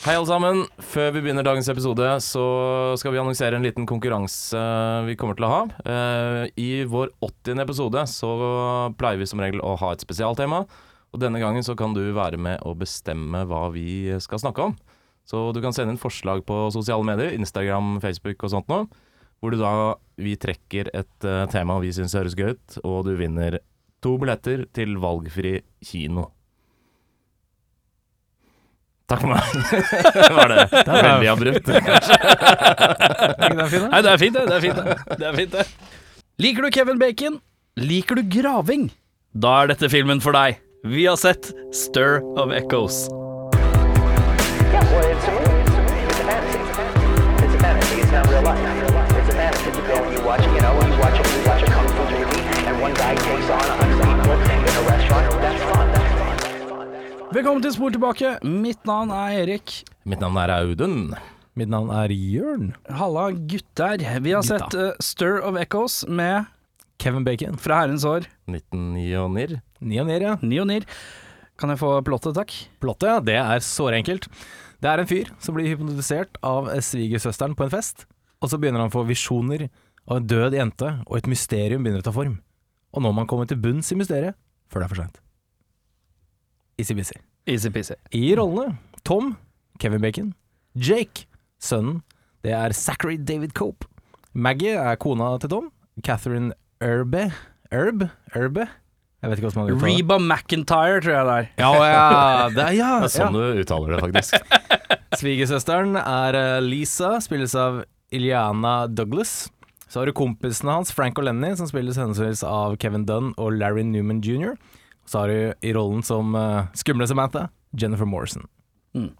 Hei alle sammen. Før vi begynner dagens episode, så skal vi annonsere en liten konkurranse vi kommer til å ha. Eh, I vår 80. episode så pleier vi som regel å ha et spesialtema. Og denne gangen så kan du være med og bestemme hva vi skal snakke om. Så du kan sende inn forslag på sosiale medier, Instagram, Facebook og sånt noe. Hvor du da vi trekker et eh, tema vi syns høres gøy ut, og du vinner to billetter til valgfri kino. Takk for meg. Var det veldig abrupt? Nei, det er fint, det. Det er fint, det. det, er fint, det. Liker du Kevin Bacon? Liker du graving? Da er dette filmen for deg. Vi har sett Stir of Echoes. Yeah, well, it's a movie. It's a movie. It's a fantasy. It's a fantasy. It's not real life. It's a fantasy. You go and you watch, you know, you watch you watch a kung fu movie, and one guy takes on a Velkommen til Spor tilbake. Mitt navn er Erik. Mitt navn er Audun. Mitt navn er Jørn. Halla, gutter. Vi har sett uh, Stir of Echoes med Kevin Bacon. Fra herrens år 1909. Ni og ned, ja. Nionir. Kan jeg få plottet, takk? Plottet, det er såre enkelt. Det er en fyr som blir hypnotisert av svigersøsteren på en fest, og så begynner han å få visjoner av en død jente, og et mysterium begynner å ta form. Og nå må han komme til bunns i mysteriet, før det er for seint. Easy-busy. Easy-peasy. I rollene Tom, Kevin Bacon, Jake, sønnen, det er Zachary David Cope. Maggie er kona til Tom. Catherine Erbe Erb? Erbe? Jeg vet ikke hvordan man uttaler. Reba McIntyre, tror jeg det er. Ja, ja, det er, ja, Det er sånn du uttaler det, faktisk. Svigersøsteren er eh, Lisa, spilles av Iliana Douglas. Så har du kompisene hans, Frank og Lenny, som spilles henholdsvis av Kevin Dunn og Larry Newman jr. Så har i rollen som eh, skumle Samantha, Jennifer Morrison. Mm.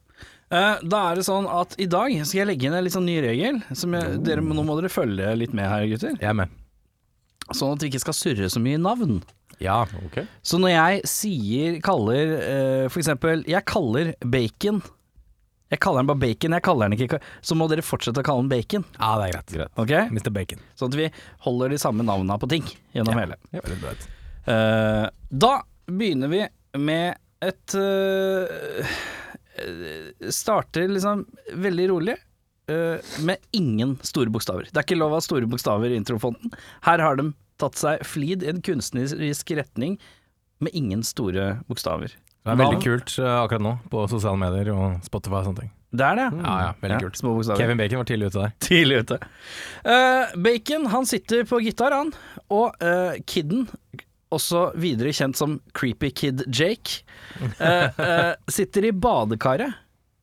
da er det sånn at i dag skal jeg legge inn en litt sånn ny regel. Som jeg, dere, nå må dere følge litt med her, gutter. Jeg er med. Sånn at vi ikke skal surre så mye navn. Ja. Ok. Så når jeg sier, kaller uh, For eksempel, jeg kaller bacon Jeg kaller den bare bacon, jeg kaller den ikke Så må dere fortsette å kalle den bacon. ja, det er greit. Greit. Ok? Mr. Bacon. Sånn at vi holder de samme navnene på ting gjennom hele. Ja, bra ut. Eh, da begynner vi med et eh, Starter liksom veldig rolig. uh, med ingen store bokstaver. Det er ikke lov å ha store bokstaver i introfonten. Her har de tatt seg flid i en kunstnerisk retning med ingen store bokstaver. Det er veldig kult uh, akkurat nå, på sosiale medier og Spotify og sånne ting. Det er det. Ja, ja, veldig kult. Små bokstaver. Kevin Bacon var tidlig ute der. Tidlig ute. Uh, Bacon han sitter på gitar, han. Og uh, Kidden, også videre kjent som Creepy Kid Jake, eh, eh, sitter i badekaret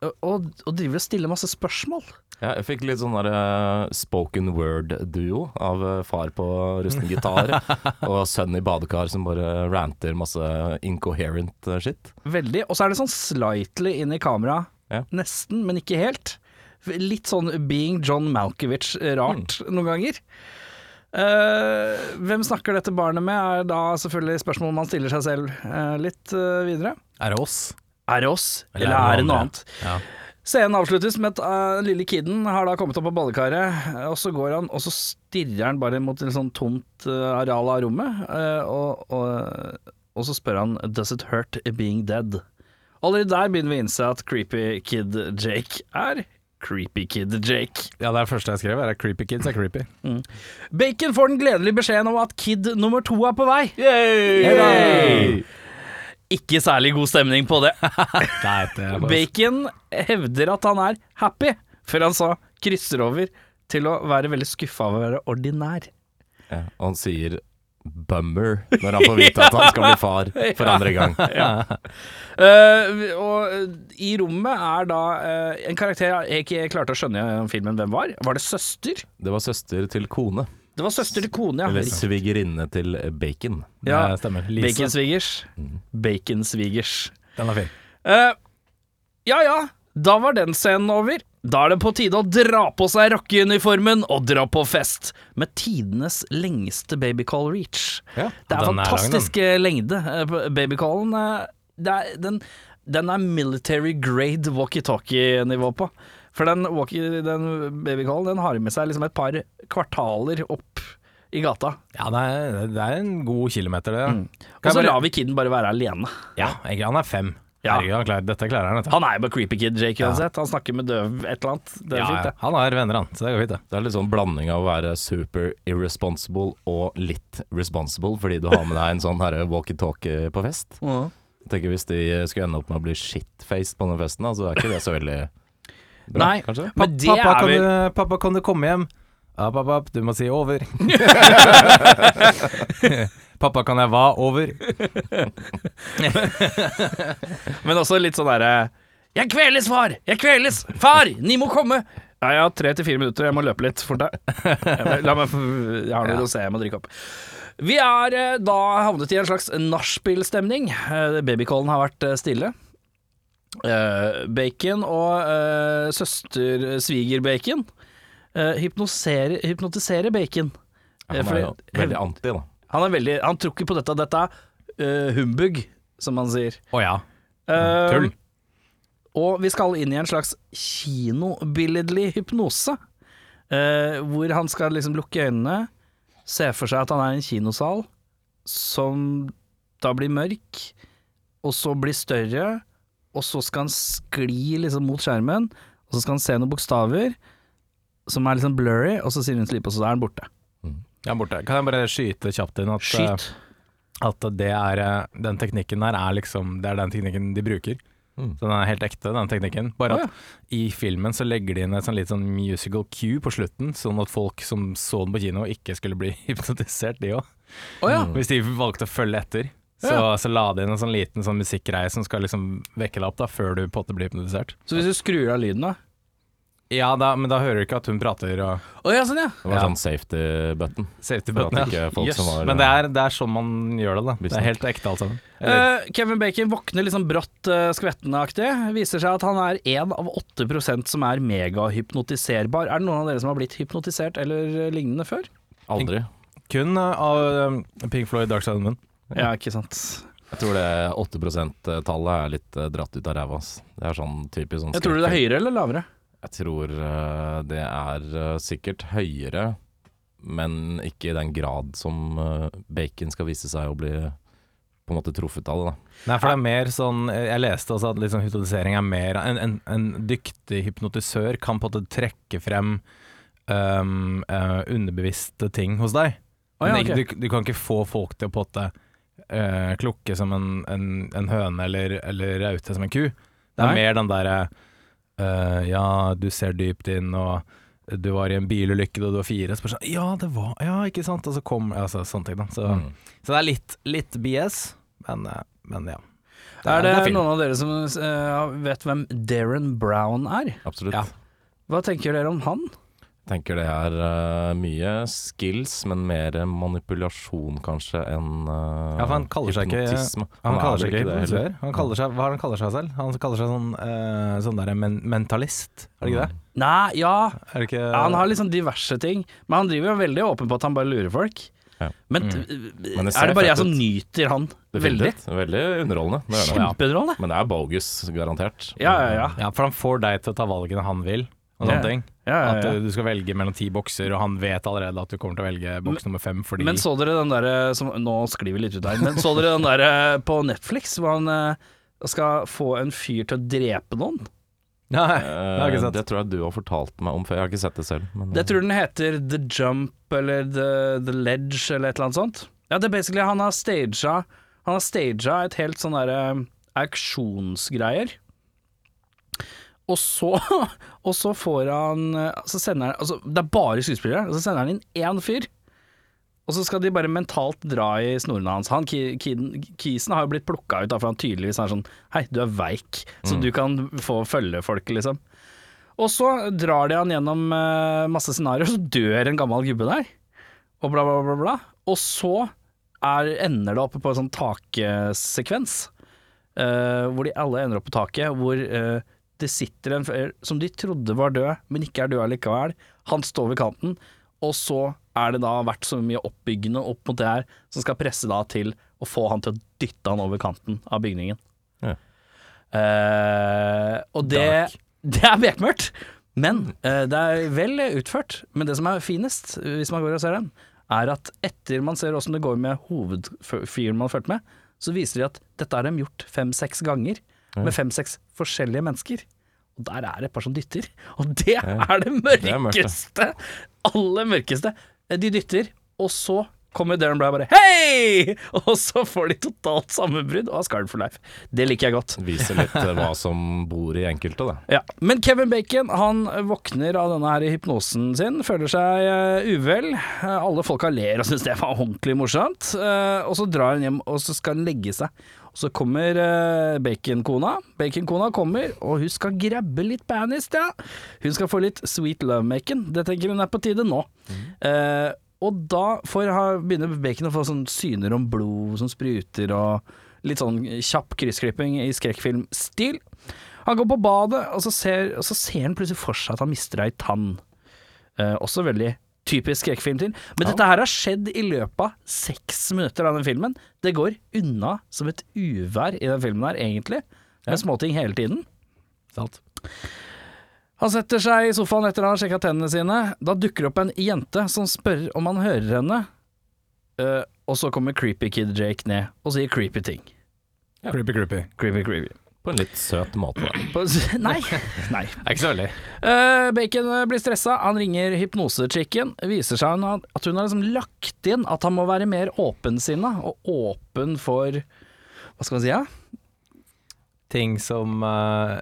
og, og, driver og stiller masse spørsmål. Ja, jeg fikk litt sånn der uh, spoken word-duo av uh, far på rusten gitar og sønn i badekar som bare ranter masse incoherent eh, shit. Veldig. Og så er det sånn slightly inn i kamera. Ja. Nesten, men ikke helt. Litt sånn being John Malkovich-rart noen ganger. Eh, hvem snakker dette barnet med, er da selvfølgelig spørsmålet man stiller seg selv uh, litt uh, videre. Er det oss? Er det oss, Eller eller, er det noe annet? Ja. Scenen avsluttes med at uh, lille kiden har da kommet opp på badekaret, og så går han, og så stirrer han bare mot et sånt tomt uh, areal av rommet, og, og, og så spør han 'Does it hurt being dead?' Allerede der begynner vi å innse at Creepy Kid Jake er Creepy Kid Jake. ja, det er det første jeg skrev. Er creepy kids er creepy. Bacon får den gledelige beskjeden om at kid nummer to er på vei. Yay! Ikke særlig god stemning på det. Er Bacon hevder at han er happy, før han så krysser over til å være veldig skuffa over å være ordinær. Ja, og han sier 'bummer' når han får vite at han skal bli far for andre gang. Eh, og eh, i rommet er da uh, en karakter jeg ikke klarte å skjønne i filmen hvem var. Var det søster? Det var søster til kone, Det var søster til kone, ja. eller svigerinne til Bacon. Ja. Det stemmer. Baconsvigers. Baconsvigers. Den er fin. Uh, ja ja, da var den scenen over. Da er det på tide å dra på seg rockeuniformen og dra på fest med tidenes lengste babycall reach. Ja, det er fantastisk er lengde eh, babycallen. eh, den, den er military grade walkietalkie-nivå på. For den, walkie, den babycallen den har med seg liksom et par kvartaler opp i gata. Ja, det er, det er en god kilometer, det. Og så lar vi kiden bare være alene. Ja, han er fem. Ja. Herregud, han klarer, dette klarer han, Dette. Han er jo bare creepy kid, Jake, uansett. Han snakker med døv et eller annet. Det er Ja, fint, ja. det. Han har venner, han, så det går fint, det. Det er litt sånn blanding av å være super irresponsible og litt responsible, fordi du har med deg en sånn herre walkietalkie på fest. Jeg tenker Hvis de skulle ende opp med å bli shitfaced på den festen, så er ikke det så veldig bra, Nei. kanskje? Men det pappa, er kan vel du, pappa, kan du komme hjem? Ja, pappa, du må si over. pappa, kan jeg hva over? Men også litt sånn derre Jeg kveles, far! Jeg kveles! Far! Ni må komme! Ja, jeg har tre til fire minutter, jeg må løpe litt fort. La meg Jeg har noe rosé jeg må drikke opp. Vi er eh, da havnet i en slags nachspiel-stemning. Eh, Babycallen har vært eh, stille. Bacon og søster-sviger-bacon hypnotiserer bacon. Ja, Han er jo veldig anti, da. Han er veldig Han tror ikke på dette. Dette er uh, humbug, som man sier. Å ja. Eh, Tull. Og vi skal inn i en slags kinobilledlig hypnose. uh, hvor han skal liksom lukke øynene, se for seg at han er i en kinosal som da blir mørk, og så blir større, og så skal han skli liksom mot skjermen, og så skal han se noen bokstaver som er liksom blurry, og så sier hun slipp, og så er han borte. Jeg er borte. Kan jeg bare skyte kjapt inn at, Skyt. eh, at det er eh, Den teknikken der er liksom Det er den teknikken de bruker. Mm. Så den er helt ekte, den teknikken. Bare Å, ja. i filmen så legger de inn et sånn litt sånn musical cue på slutten, sånn at folk som så den på kino, ikke skulle bli hypnotisert, de òg. Oh, ja. Hvis de valgte å følge etter. Så, så la de inn en sånn liten sånn musikkgreie som skal liksom vekke deg opp da, før du på en måte blir hypnotisert. Så hvis du skrur av lyden, da? Ja, da, men da hører du ikke at hun prater og oh, ja, sånn ja. Det var Ja. sånn safety button. Safety button, ja. Yes. var Men det er, det er sånn man gjør det, da. Det er helt ekte alt sammen. Eh, Kevin Bacon våkner liksom brått uh, skvettenaktig. Viser seg at han er én av 8% som er megahypnotiserbar. Er det noen av dere som har blitt hypnotisert eller eh, lignende før? Aldri. kun uh, av Pink Floyd Dark Side of the Moon. Ja, ikke sant. Jeg tror det 8 %-tallet er litt dratt ut av ræva. Det er sånn typisk sånn Jeg tror du det er høyere eller lavere? Jeg tror eh, det er eh, sikkert høyere, men ikke i den grad som eh, bacon skal vise seg å bli på en måte truffet av det. da. Nei, for det er mer sånn Jeg leste også at liksom hypnotisering er mer En, en, en dyktig hypnotisør kan på en måte trekke frem um, eh, underbevisste ting hos deg. Oh, ja, Men du, du kan ikke få folk til å på en måte eh, klukke som en, en, en høne eller, eller raute som en ku. Det er Nei. mer den derre eh, Ja, du ser dypt inn, og du var i en bilulykke da du var fire. Så bare sånn, ja, det var Ja, ikke sant? Og så kom altså, Sånne ting, da. Så, Mm. så det er litt, litt BS, men, eh, men ja. Er det, film. noen av dere som uh, vet hvem Darren Brown er? Absolutt. Ja. Hva tenker dere om han? Tenker det er uh, mye skills, men mer manipulasjon kanskje enn uh, Ja, for han kaller seg ikke- hypnotisme. Han, er kaller seg ikke hypnotisør. Han kaller seg, hva han kaller seg selv? Han kaller seg sånn, uh, sånn der men mentalist, er det ikke det? Nei, ja, det ikke ja Han har liksom diverse ting, men han driver jo veldig åpen på at han bare lurer folk. Ja. Men, Mm. eh, Men det er det bare jeg som nyter han veldig? Veldig underholdende. Det er det. Kjempeunderholdende. Men det er bogus, garantert. Ja, ja, ja. Ja, for han får deg til å ta valgene han vil, og Ja. sånne ting. ja, ja, At ja. du, du skal velge mellom ti bokser, og han vet allerede at du kommer til å velge boks nummer fem fordi Men så dere den derre Nå sklir vi litt ut her, men så dere den derre på Netflix hvor han eh, skal få en fyr til å drepe noen? Nei, det Eh, har ikke sett. det tror jeg du har fortalt meg om før. Jeg har ikke sett det selv. Men, det tror den heter The Jump eller The, The Ledge eller et eller annet sånt. Ja, det er basically Han har staged Han har staged et helt sånn derre auksjonsgreier. Og så, og så får han eh, Så sender altså, Det er bare skuespillere, og så sender han inn én fyr. Og så skal de bare mentalt dra i snorene hans. Han, Kisen har jo blitt plukka ut, da, for han tydeligvis er sånn Hei, du er veik, så du kan få følge folket, liksom. Og så drar de han gjennom eh, masse scenarioer, så dør en gammel gubbe der. Og bla, bla, bla, bla. Og så er, ender det oppe på en sånn taksekvens, uh, hvor de alle ender opp på taket, hvor eh, det sitter en fyr som de trodde var død, men ikke er død allikevel. Han står ved kanten, og så er det da vært så mye oppbyggende opp mot det her, som skal presse da til å få han til å dytte han over kanten av bygningen. Ja. Uh, og det, det er bekmørkt, men uh, det er vel utført. Men det som er finest, hvis man går og ser den, er at etter man ser åssen det går med hovedfyren man har fulgt med, så viser de at dette har de gjort fem-seks ganger. Med fem-seks forskjellige mennesker. Og der er det et par som dytter. Og det er det mørkeste! Aller mørkeste. De dytter, og så kommer Darren Brown bare Hei! Og så får de totalt sammenbrudd og har scarred for life. Det liker jeg godt. Viser litt eh, hva som bor i enkelte, da. Ja. Men Kevin Bacon han våkner av denne her hypnosen sin, føler seg eh, uvel. Eh, alle folka ler og syns det var ordentlig morsomt. Eh, og så drar han hjem og så skal han legge seg. Så kommer uh, baconkona. Baconkona kommer, og hun skal grabbe litt banist, ja. Hun skal få litt sweet love-making. Det tenker hun er på tide nå. Eh, og da får, begynner Bacon å få sånn syner om blod som spruter, og litt sånn kjapp kryssklipping i skrekkfilmstil. Han går på badet, og så ser, og så ser han plutselig for seg at han mister ei tann. Uh, også veldig typisk skrekkfilm til. Men dette her har skjedd i løpet av seks minutter av den filmen. Det går unna som et uvær i den filmen her, egentlig. Med småting hele tiden. Sant. Han setter seg i sofaen etter å ha sjekka tennene sine. Da dukker det opp en jente som spør om han hører henne. Uh, og så kommer Creepy Kid Jake ned og sier creepy ting. Creepy, creepy. Creepy, creepy. På en litt søt måte. På, nei. nei. Er ikke så veldig. Uh, Bacon eh, blir stressa, han ringer hypnosechicken. Viser seg at hun har liksom lagt inn at han må være mer åpensinna, og åpen for Hva skal man si, ja? Ting som uh,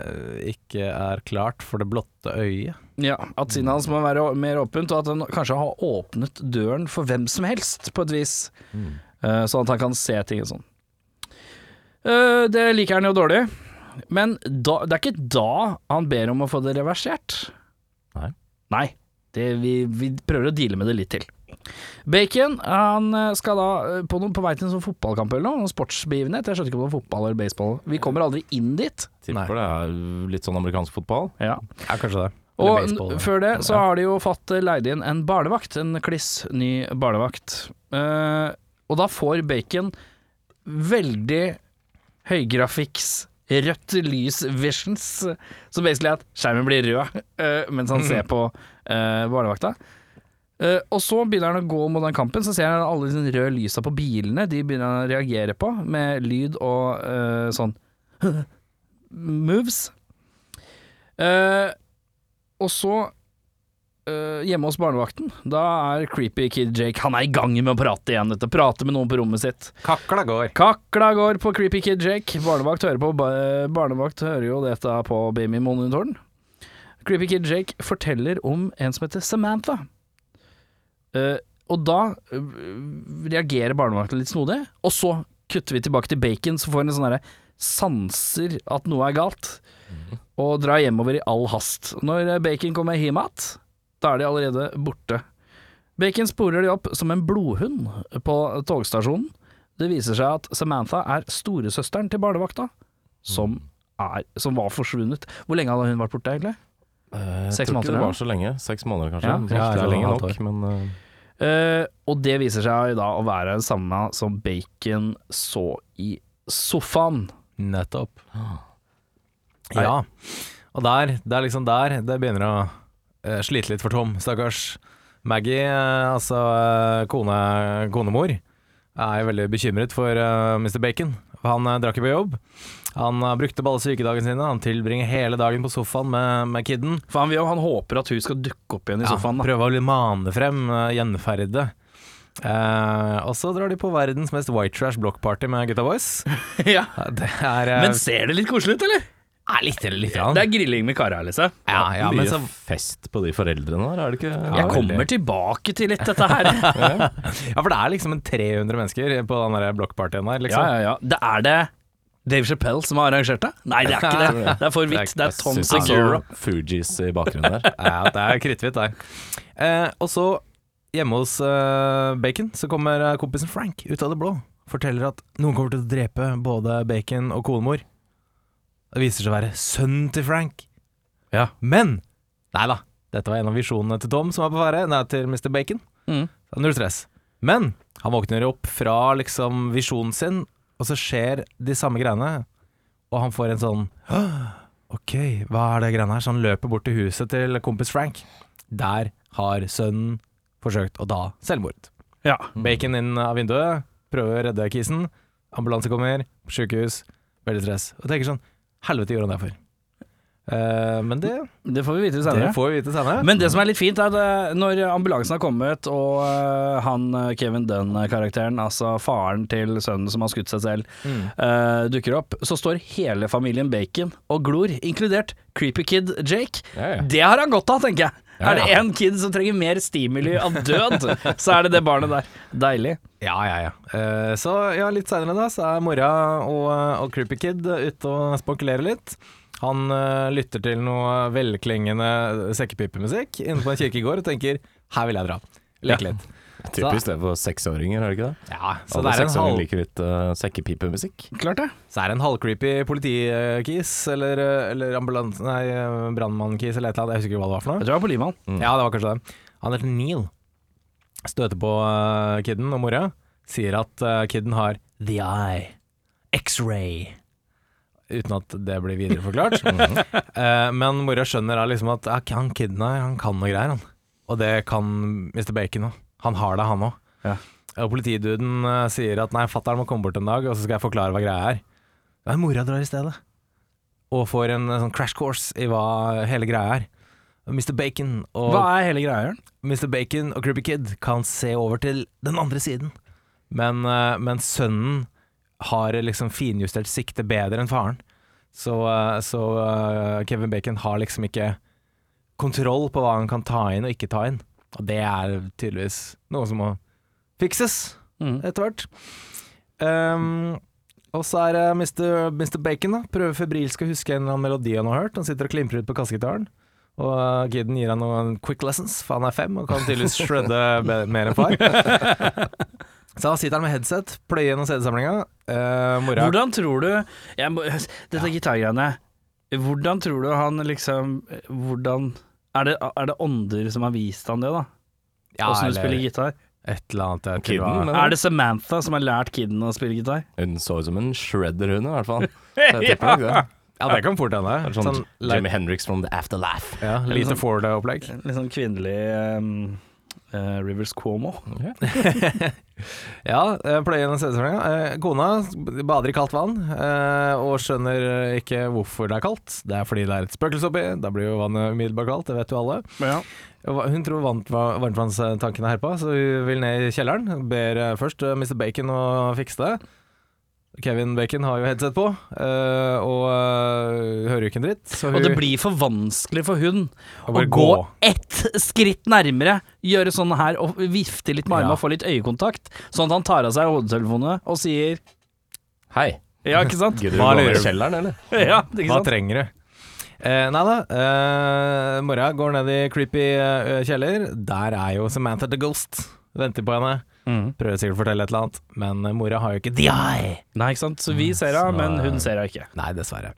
ikke er klart for det blotte øyet. ja at sinnet hans må være mer åpent, og at han kanskje har åpnet døren for hvem som helst, på et vis. Eh, sånn at han kan se ting og sånn. Eh, det liker han jo dårlig, men da, det er ikke da han ber om å få det reversert. Nei. Nei, det, vi, vi prøver å deale med det litt til. Bacon han eh, skal da eh, på, noen, på vei til en sånn fotballkamp eller noe, noen sportsbegivenhet. Jeg skjønner ikke om det var fotball eller baseball. Vi kommer aldri inn dit. Tipper det er litt sånn amerikansk fotball. Ja. Ja, kanskje det. Eller Og baseball, før det så har de jo fått eh, leid inn en barnevakt, en kliss ny barnevakt. Eh, og da får Bacon veldig høygrafiks rødt lys visions, Så basically at skjermen blir rød uh, mens han ser på uh, barnevakta. Uh, og så begynner han å gå mot den kampen, så ser han alle de røde lysa på bilene. De begynner han å reagere på med lyd og uh, sånn moves. Eh, og så eh, hjemme hos barnevakten, da er creepy kid Jake Han er i gang med å prate igjen, dette. Prate med noen på rommet sitt. Kakla går. Kakla går på creepy kid Jake. Barnevakt hører, på, ba- barnevakt hører jo dette på babymonitoren. Creepy kid Jake forteller om en som heter Samantha. Uh, og da eh, reagerer barnevakten litt snodig, og så kutter vi tilbake til Bacon, så får en sånn herre sanser at noe er galt, og drar hjemover i all hast. Når eh, Bacon kommer hjem igjen, da er de allerede borte. Bacon sporer de opp som en blodhund på togstasjonen. Det viser seg at Samantha er storesøsteren til barnevakta, som, er, som var forsvunnet. Hvor lenge hadde hun vært borte, egentlig? Eh, Jeg Seks tror måneder, ikke det var så lenge. Seks måneder, kanskje. Ja. Ja, det er lenge nok, men uh... Uh, og det viser seg da å være det samme som Bacon så i sofaen. Nettopp. Ah. Ja. Og der, det er liksom der det begynner å eh, slite litt for Tom, stakkars. Maggie, eh, altså eh, kone, konemor, er jo veldig bekymret for Mr. Bacon. Han eh, drar ikke på jobb. Han brukte alle sykedagene sine. Han tilbringer hele dagen på sofaen med, med kidden. For han, han håper at hun skal dukke opp igjen i Ja, sofaen. Da. Prøve å mane frem, uh, gjenferde. Eh, og så drar de på verdens mest white trash blockparty med gutta boys. ja. Er, Men ser det litt koselig ut, eller? Er litt, litt. Det er grilling med karer, liksom. ja, ja, mye men så, fest på de foreldrene der, er det ikke? Jeg kommer veldig. tilbake til litt dette her. ja, for det er liksom en 300 mennesker på den der blockpartyen der, ja, liksom. ja, ja. Det er det Dave Chappelle som har arrangert det? Nei, det er ikke det. Det er for vidt. Det er Tom Segura. Fugees i bakgrunnen der. Ja, det er kritthvitt der. Eh, og så, hjemme hos uh, Bacon, så kommer eh, kompisen Frank ut av det blå. Forteller at noen kommer til å drepe både Bacon og konemor. Det viser seg å være sønnen til Frank. Ja. Men Nei da, dette var en av visjonene til Tom som var på ferde. Nei, til Mr. Bacon. Mm. Null stress. Men han våkner opp fra liksom visjonen sin, og så skjer de samme greiene. Og han får en sånn Ok, hva er det greiene her? Så han løper bort til huset til kompis Frank. Der har sønnen forsøkt å ta selvmord. Ja. Bacon inn av vinduet, prøver å redde kisen. Ambulanse kommer, sykehus, veldig stress. Og tenker sånn helvete gjorde han det for? Uh, men det, Det får vi vite det senere. får vi vite senere. Men det som er litt fint, er at eh, når ambulansen har kommet, og eh, han Kevin Dunn-karakteren, altså faren til sønnen som har skutt seg selv, Mm. uh, dukker opp, så står hele familien Bacon og glor, inkludert Creepy Kid Jake. Ja, ja. Det har han godt av, tenker jeg. Ja, Er det ja. én kid som trenger mer stimuli av død, så er det det barnet der. Deilig. Ja, ja, ja. Uh, så ja, litt senere da, så er mora og, og Creepy Kid ute og spankulerer litt. Han uh, lytter til noe velklingende sekkepipemusikk inne på en kirkegård og tenker her vil jeg dra. Leke litt. Typisk det for seksåringer, er det ikke det? Ja, så Alle det er en seksåringer halv, liker litt uh, sekkepipemusikk. Klart det. så er det en halvcreepy politikis eller, eh, eller ambulans... Nei, eh, brannmannkis eller et eller annet. Jeg husker ikke hva det var for noe. Jeg tror det var politimann. Mm. Ja, det var kanskje det. Han heter Neil. Støter på uh, kidden og mora. Sier at uh, kidden har the eye. X-ray. Uten at det blir videreforklart. mm -hmm. uh, men mora skjønner da liksom at ja, han kidden her, han kan noe greier, han. Og det kan Mr. Bacon òg. Han har det, han òg. Ja. Og politiduden uh, sier at nei, fatter'n må komme bort en dag, og så skal jeg forklare hva greia er. Ja, mora drar i stedet. Og får en eh, sånn crash course i hva hele greia er. Mr. Bacon og Hva er hele greia? Mr. Bacon og Creepy Kid kan se over til den andre siden. Men, uh, men sønnen har liksom finjustert sikte bedre enn faren. Så, så Kevin Bacon har liksom ikke kontroll på hva han kan ta inn og ikke ta inn. Og det er tydeligvis noe som må fikses Mm. etter hvert. Um, og så er det Mr. Mr. Bacon, da. Prøver febrilsk å huske en eller annen melodi han har hørt. Han sitter og klimprer ut på kassegitaren. Og uh, kiden gir han noen quick lessons, for han er fem og kan tydeligvis shredde mer enn far. Så da sitter han med headset, pløyer gjennom CD-samlinga. Uh, mora Hvordan tror du jeg Dette gitargreiene Hvordan tror du han liksom Hvordan er det, er det ånder som har vist han det, da? ja, Åssen du spiller gitar? et eller annet. Jeg tror Kidden, det var- Er det Samantha som har lært kiden å spille gitar? Hun så ut som en shredder, hun i hvert fall. Så jeg tipper nok det. Ja, det kan fort hende. Sånn, Sånn, like, Jimmy Hendrix from the afterlife. ja, lite sånn- Ford-opplegg. Litt sånn kvinnelig um, eh, Rivers Cuomo. Ja, pløye gjennom CD-samlinga. Eh, kona bader i kaldt vann, uh, og skjønner ikke hvorfor det er kaldt. Det er fordi det er et spøkelse oppi. Da blir jo vannet umiddelbart kaldt, det vet jo alle. Ja. Hun tror varmtvannstanken er herpa, så hun vil ned i kjelleren. Ber først Mr. Bacon å fikse det. Kevin Bacon har jo headset på, eh, og eh, hører jo ikke en dritt. Så hun Og det blir for vanskelig for hun å gå, gå ett skritt nærmere, gjøre sånn her og vifte litt med armene Ja. og få litt øyekontakt, sånn at han tar av seg hodetelefonene og sier Hei. Ja, ikke sant? Gidder du Hva gå ned i kjelleren, eller? Ja, ikke Hva trenger du? Eh, nei da. Eh, Mora går ned i creepy eh, kjeller. Der er jo Samantha the Ghost. Venter på henne. Mm. Prøver sikkert å fortelle et eller annet, men eh, mora har jo ikke the eye. Nei, ikke sant. Så vi ser henne, men hun ser henne ikke. Nei, dessverre.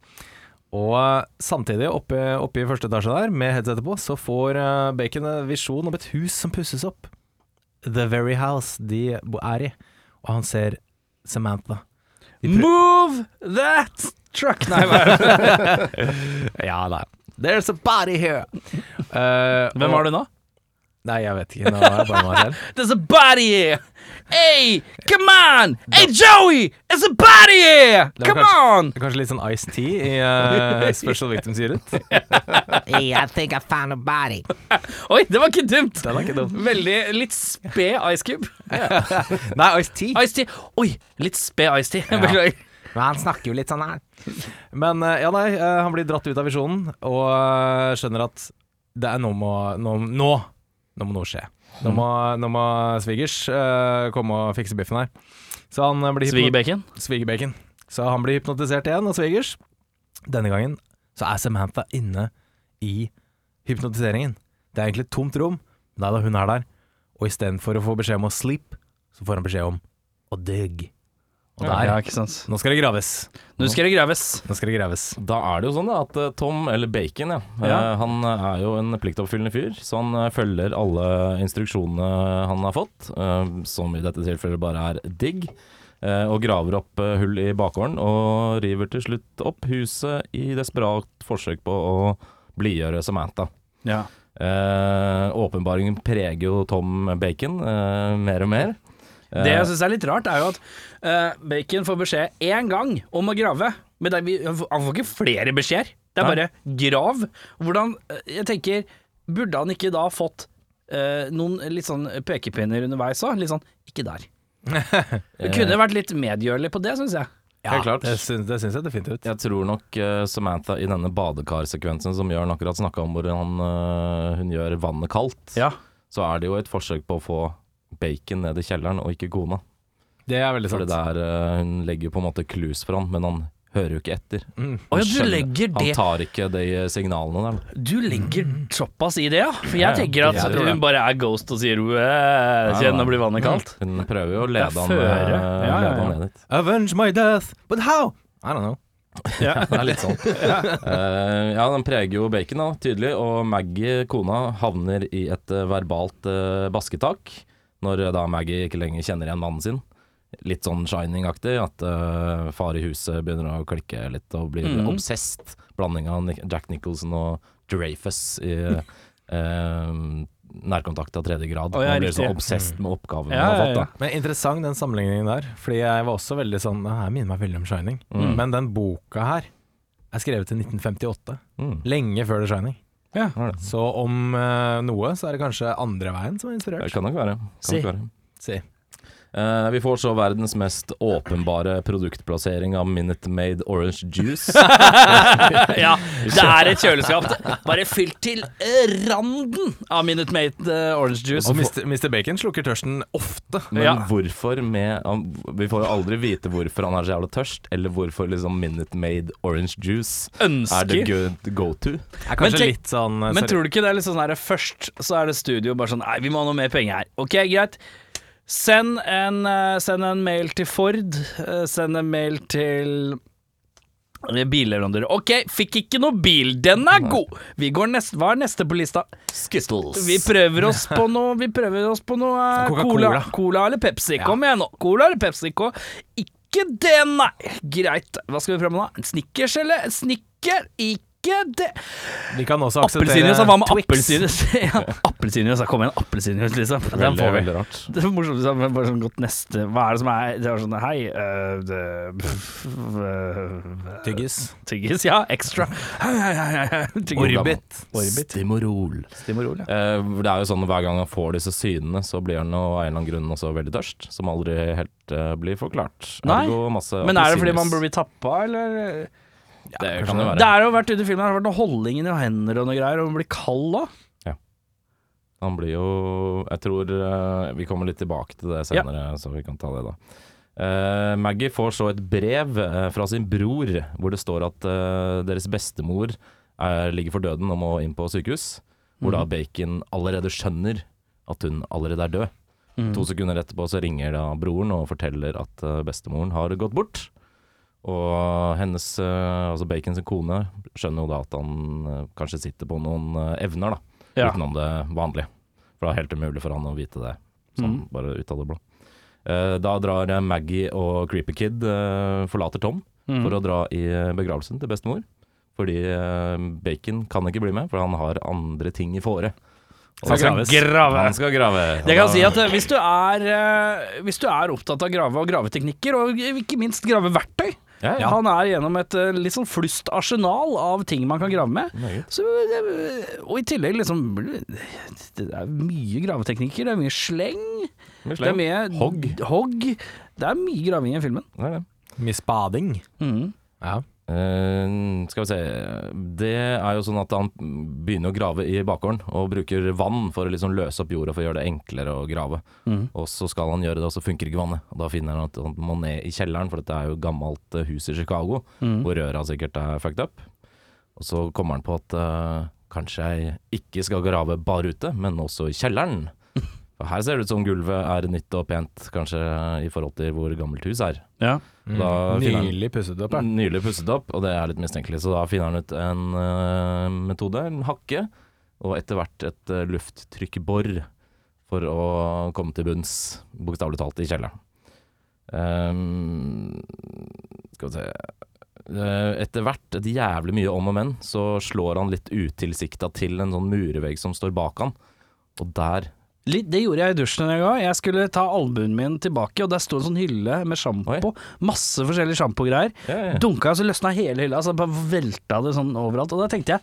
Og eh, samtidig, oppe, oppe i første etasje der, med headsetet på, så får eh, Bacon en visjon om et hus som pusses opp. The very house de er i. Og han ser Samantha. Move that truck! Nei, hva er det? ja da. There's a body here! Uh, Hvem var du nå? Nei, jeg vet ikke. Nå er det bare meg selv. There's a body here! Hey, come on! Hey, Joey! There's a body here! Det var Come kanskje- on! Kanskje litt sånn Ice-T i eh, Special Victims Unit. Hey, I think I found a body. Oi, det var ikke dumt! Den er ikke dum. Veldig litt sped Ice Cube. Nei, Ice-T. Ice Tea. Oi, litt sped Ice Tea. Beklager. Men han snakker jo litt sånn her. Men eh, ja, nei, eh, han blir dratt ut av visjonen og eh, skjønner at det er nå må nå, nå, nå må noe skje. Nå må, nå må svigers uh, komme og fikse biffen her. Så han eh, blir Svigerbacon. Svigerbacon. Så han blir hypnotisert igjen av svigers. Denne gangen så er Samantha inne i hypnotiseringen. Det er egentlig et tomt rom, men da er hun er der. Og istedenfor å få beskjed om å sleep, så får han beskjed om å dig. Og der, Ja, ikke sant. nå skal det graves. Nå skal det graves. Nå skal det graves. Da er det jo sånn da, at eh, Tom, eller Bacon, ja, Ja. eh, han er jo en pliktoppfyllende fyr. Så han eh, følger alle instruksjonene han har fått, eh, som i dette tilfellet bare er digg. eh, Og graver opp eh, hull i bakgården, og river til slutt opp huset i desperat forsøk på å blidgjøre Samantha. Ja. Eh, åpenbaringen preger jo Tom Bacon eh, mer og mer. Eh, Det jeg syns er litt rart, er jo at uh, Bacon får beskjed én gang om å grave, Men det han får ikke flere beskjeder. Det er bare grav. Hvordan eh, Jeg tenker, burde han ikke da fått uh, noen litt sånn pekepinner underveis òg? Litt sånn ikke der. Det kunne vært litt medgjørlig på det, syns jeg. Helt klart. Det syns, det syns jeg definitivt. Jeg tror nok uh, Samantha i denne badekarsekvensen som Jørn akkurat snakka om, hvor han, uh, hun gjør vannet kaldt, Ja. så er det jo et forsøk på å få bacon ned i kjelleren, og ikke kona. Det er veldig sant. det der, eh, hun legger på en måte clues for han, men han hører jo ikke etter. Mm. Oh, ja, du skjønner. legger Han tar ikke de signalene der. Du legger såpass i det, ja? For jeg ja, tenker at jeg hun bare er ghost og sier «Æ, Kjenn å bli vannet kaldt. Hun prøver jo å lede han, eh, Ja, ja, lede han ned dit. Avenge my death, but how? I don't know. Det er litt sånn. uh, ja, den preger jo bacon, da, tydelig. Og Maggie, kona, havner i et eh, verbalt uh, basketak når eh, da Maggie ikke lenger kjenner igjen mannen sin. Litt sånn Shining-aktig, at uh, far i huset begynner å klikke litt og blir mm. obsessed. Blanding av Jack Nicholson og Dreyfus i uh, nærkontakt av tredje grad. og ja, blir så obsessed med oppgaven Ja, han har fått. da Men interessant den sammenligningen der, fordi jeg var også veldig sånn Det her minner meg veldig om Shining. Mm. Men den boka her er skrevet i 1958. Mm. Lenge før The Shining. Ja. Så om eh, noe, så er det kanskje andre veien som er inspirert. Det kan nok være. Kan Si. nok være. Si. Eh, vi får så verdens mest åpenbare produktplassering av Minute Made Orange Juice. ja, det er et kjøleskap. Bare fylt til randen av Minute Made eh, Orange Juice. Og Mr. Mr. Bacon slukker tørsten ofte. Men Ja. hvorfor med Vi får jo aldri vite hvorfor han er så jævla tørst, eller hvorfor liksom Minute Made Orange Juice er the good go to. Er Men kanskje litt sånn eh, Men tror du ikke det er litt sånn her Først så er det studio bare sånn Nei, vi må ha noe mer penger her. Ok, greit. Send en, eh, send en mail til Ford. eh, send en mail til Billeverandører. Ok, fikk ikke noe bil. Den er god! Vi går nest, Hva er neste på lista? Skittles. Vi prøver oss på noe Vi prøver oss på noe eh, cola. Cola eller Pepsi. Kom igjen nå. Cola eller Pepsi. Kom. Ikke det, nei. Greit. Hva skal vi prøve med da? Snickers eller Snicker? Ikke det. Vi kan også akseptere Appelsinjuice, hva med appelsinjuice? ja, appelsinjuice, kom igjen, appelsinjuice, liksom. Den får vi. veldig rart. Det er morsomt, liksom, bare sånn godt neste Hva er det som er Det er sånn Hei, uh, det, uh, Tyggis. Tyggis, ja. Tyggis. Orbit. Orbit. Stimorol. Stimorol, ja. Uh, det er jo sånn Hver gang han får disse synene, så blir han av en eller annen grunn også veldig tørst. Som aldri helt blir forklart. Nei, Ergo masse Men er det fordi man man blir tappa, eller? Det kan det være. Det er jo vært ute i filmen, det har vært noe holdning og hender og noe greier, og man blir kald da. Han blir jo Jeg tror uh, Vi kommer litt tilbake til det senere, så vi kan ta det da. Uh, Maggie får så et brev uh, fra sin bror hvor det står at deres bestemor er, ligger for døden og må inn på sykehus. Hvor da Bacon allerede skjønner at hun allerede er død. To sekunder etterpå så ringer da broren og forteller at bestemoren har gått bort. Og hennes, eh, altså Bacon sin kone, skjønner jo da at han eh, kanskje sitter på noen eh, evner, da Ja. utenom det vanlige. For det er helt umulig for han å vite det, sånn Mm. bare ut av det blå. Da drar Maggie og Creepy Kid forlater Tom Mm. for å dra i begravelsen til bestemor. Fordi Bacon kan ikke bli med, for han har andre ting i fore. Han skal grave. Han skal grave. Jeg kan si at hvis du er, hvis du er opptatt av grave og graveteknikker, og ikke minst graveverktøy ja, ja. Han er gjennom et eh, litt sånn flust arsenal av ting man kan grave med. Så, eh, og i tillegg liksom Det er mye graveteknikker, det er mye sleng. Mye Det er mye Hogg. hogg. Det er mye graving i filmen. Det det. Mye spading. Mm. Ja. Eh, skal vi se Det er jo sånn at han begynner å grave i bakgården og bruker vann for å liksom løse opp jorda for å gjøre det enklere å grave. Mm. Og så skal han gjøre det, og så funker ikke vannet. Og da finner han at han må ned i kjelleren, for dette er jo gammelt eh, hus i Chicago mm. hvor røra sikkert er fucked up. Og så kommer han på at uh, kanskje jeg ikke skal grave bare ute, men også i kjelleren. For her ser det ut som gulvet er nytt og pent, kanskje i forhold til hvor gammelt hus er. Ja. Han- Nylig pusset opp, ja. Nylig pusset opp, og det er litt mistenkelig. Så da finner han ut en uh, metode, en hakke, og etter hvert et uh, lufttrykkbor for å komme til bunns, bokstavelig talt, i kjelleren. Um, skal vi se Eh, Etter hvert, et jævlig mye om og men, så slår han litt utilsikta til en sånn murevegg som står bak han. Og der det gjorde jeg i dusjen en gang. Jeg skulle ta albuen min tilbake, og der sto en sånn hylle med sjampo. Masse forskjellige sjampogreier. Ja, ja. Dunka, så løsna hele hylla, så bare velta det sånn overalt. Og da tenkte jeg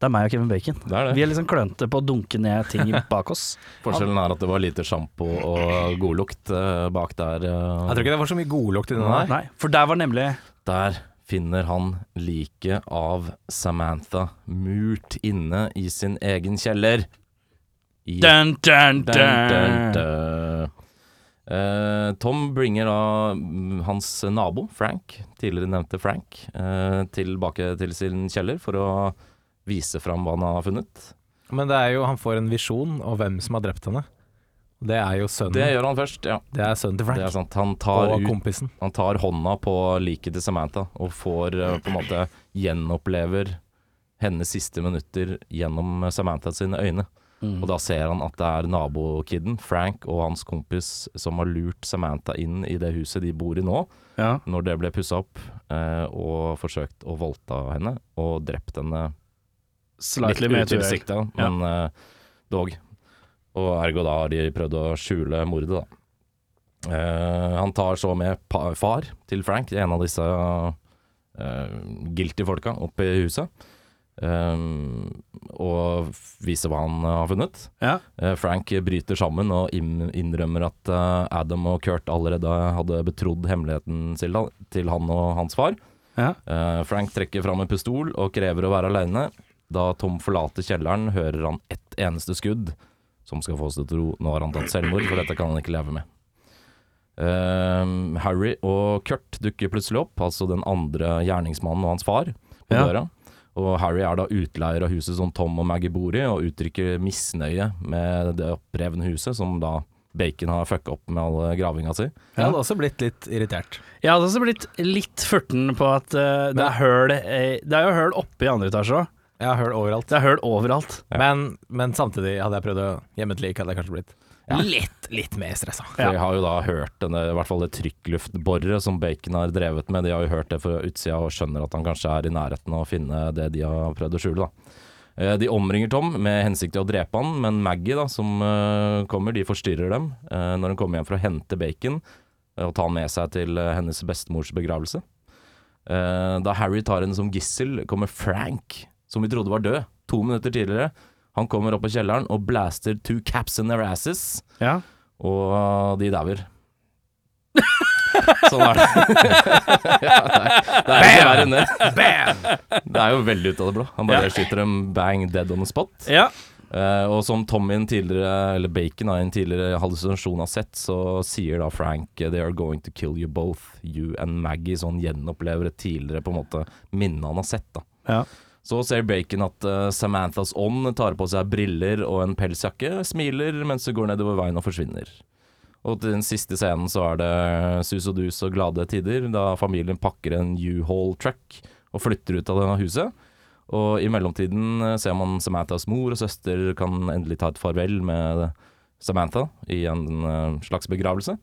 det er meg og Kevin Bacon. Det er det. Vi er liksom klønete på å dunke ned ting bak oss. Forskjellen er at det var lite sjampo og godlukt eh, bak der. eh. Jeg tror ikke det var så mye godlukt i den der. Nei, for der var nemlig Der finner han liket av Samantha murt inne i sin egen kjeller. Dun, dun, Dun. Eh, Tom bringer da mm, hans nabo, Frank, tidligere nevnte Frank, eh, tilbake til sin kjeller for å vise fram hva han har funnet. Men det er jo, han får en visjon av hvem som har drept henne. Det er jo sønnen. Det gjør han først, ja. Det er sønnen til Det Frank. er sant. Han tar, og ut, kompisen. han tar hånda på liket til Samantha og får eh, på en måte gjenopplever hennes siste minutter gjennom Samantha sine øyne. Mm. Og da ser han at det er nabokiden, Frank, og hans kompis som har lurt Samantha inn i det huset de bor i nå, Ja. når det ble pussa opp, eh, og forsøkt å voldta henne, og drept henne Slightly litt utilsikta, men eh, dog. Og ergo da har de prøvd å skjule mordet, da. Eh, han tar så med far til Frank, en av disse uh, guilty folka, opp i huset. Eh, og viser hva han eh, har funnet. Ja. Eh, Frank bryter sammen og innrømmer at eh, Adam og Kurt allerede hadde betrodd hemmeligheten til, han- og hans far. Ja. Frank trekker fram en pistol og krever å være aleine. Da Tom forlater kjelleren, hører han ett eneste skudd, som skal få oss til å tro nå har han tatt selvmord, for dette kan han ikke leve med. Eh, Harry og Kurt dukker plutselig opp, altså den andre gjerningsmannen og hans far, på Ja. døra. Og Harry er da utleier av huset som Tom og Maggie bor i, og uttrykker misnøye med det opprevne huset, som da Bacon har fucka opp med all gravinga si. Jeg hadde også blitt litt irritert. Jeg hadde også blitt litt furten på at uh, det er høl eh, Det er jo høl oppe i andre etasje òg. Jeg har hørt overalt. Jeg har hørt overalt. Ja. Men, men samtidig hadde jeg prøvd å gjemme et lik, hadde jeg kanskje blitt litt, litt mer stressa. For Ja. Jeg har jo da hørt denne, i hvert fall det trykkluftboret som Bacon har drevet med. De har jo hørt det fra utsida og skjønner at han kanskje er i nærheten av å finne det de har prøvd å skjule. da. Eh, De omringer Tom med hensikt til å drepe han, men Maggie da, som eh, kommer, de forstyrrer dem eh, når hun kommer hjem for å hente Bacon og ta han med seg til hennes bestemors begravelse. Eh, Da Harry tar henne som gissel, kommer Frank, som vi trodde var død, to minutter tidligere. Han kommer opp på kjelleren og blaster two caps in their asses. Ja. Og de dauer. sånn er det. ja, det er, det er ikke verre enn det. Det er jo veldig ut av det blå. Han bare skyter dem bang dead on the spot. ja. Eh, og som Tommy en tidligere, eller Bacon da, i en tidligere hallusinasjon har sett, så sier da Frank They are going to kill you both, you and Maggie. Så han gjenopplever et tidligere på en måte minne han har sett. da Ja. Så ser Bacon at uh, Samanthas ånd tar på seg briller og en pelsjakke, smiler mens hun går nedover veien og forsvinner. Og til den siste scenen så er det sus og dus og glade tider, da familien pakker en U-Haul truck og flytter ut av denne huset. Og i mellomtiden eh, ser man Samanthas mor og søster kan endelig ta et farvel med Samantha i en eh, slags begravelse.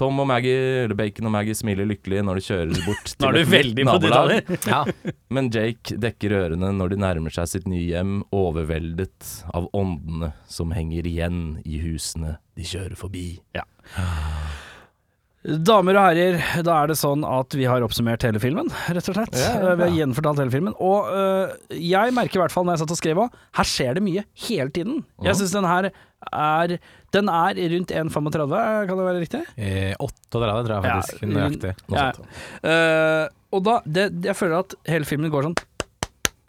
Tom og Maggie, eller Bacon og Maggie smiler lykkelig når de kjører bort Nå er du et veldig på nabolag. Ja. Men Jake dekker ørene når de nærmer seg sitt nye hjem, overveldet av åndene som henger igjen i husene de kjører forbi. Damer og herrer, da er det sånn at vi har oppsummert hele filmen, rett og slett. Ja, ja, ja. Vi har gjenfortalt hele filmen. Og øh, jeg merker i hvert fall når jeg satt og skrev òg, her skjer det mye hele tiden. Jeg syns den her er Den er rundt 1,35, kan det være riktig? Eh, 38 tror jeg faktisk. Ja, nøyaktig. Eh, og da det, Jeg føler at hele filmen går sånn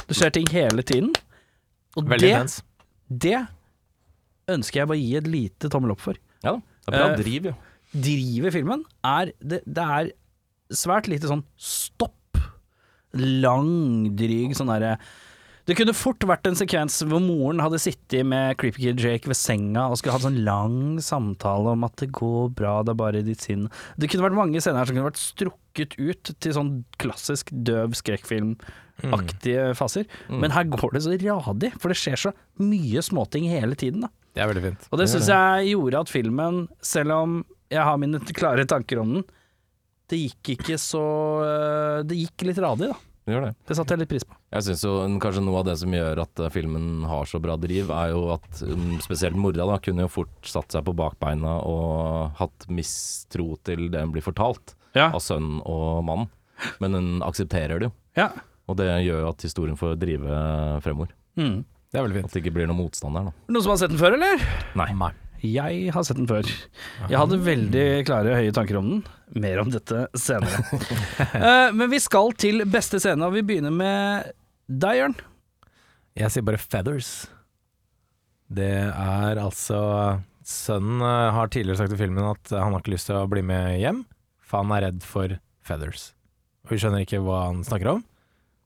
Det skjer ting hele tiden. Og Veldig det, intens. det ønsker jeg bare å gi et lite tommel opp for. Ja da. Det er bra uh, driv, jo. Drivet filmen er det, det er svært lite sånn stopp. Langdryg sånn derre Det kunne fort vært en sekvens hvor moren hadde sittet med Creepy Kid Jake ved senga og skulle hatt sånn lang samtale om at det går bra, det er bare ditt sinn. Det kunne vært mange scener her som kunne vært strukket ut til sånn klassisk døv skrekkfilmaktige faser. Men her går det så radig, for det skjer så mye småting hele tiden. da Det er veldig fint. og det syns jeg gjorde at filmen, selv om jeg har mine klare tanker om den, det gikk ikke så øh, Det gikk litt radig, da. Det gjør det. Det satte jeg litt pris på. Jeg syns jo kanskje noe av det som gjør at eh, filmen har så bra driv, er jo at um, spesielt mora da kunne jo fort satt seg på bakbeina og hatt mistro til det hun blir fortalt Ja. av sønnen og mannen. Men hun aksepterer det jo, ja. og det gjør jo at historien får drive fremover. Mm. Det er veldig fint. At det ikke blir noen motstand der, da. Noen som har sett den før, eller? Nei. Jeg har sett den før. Jeg hadde veldig klare, høye tanker om den. Mer om dette senere. uh, men vi skal til beste scene, og vi begynner med deg, Jørn. Jeg sier bare feathers. Det er altså Sønnen eh, har tidligere sagt i filmen at han har ikke lyst til å bli med hjem, for han er redd for feathers. Og vi skjønner ikke hva han snakker om.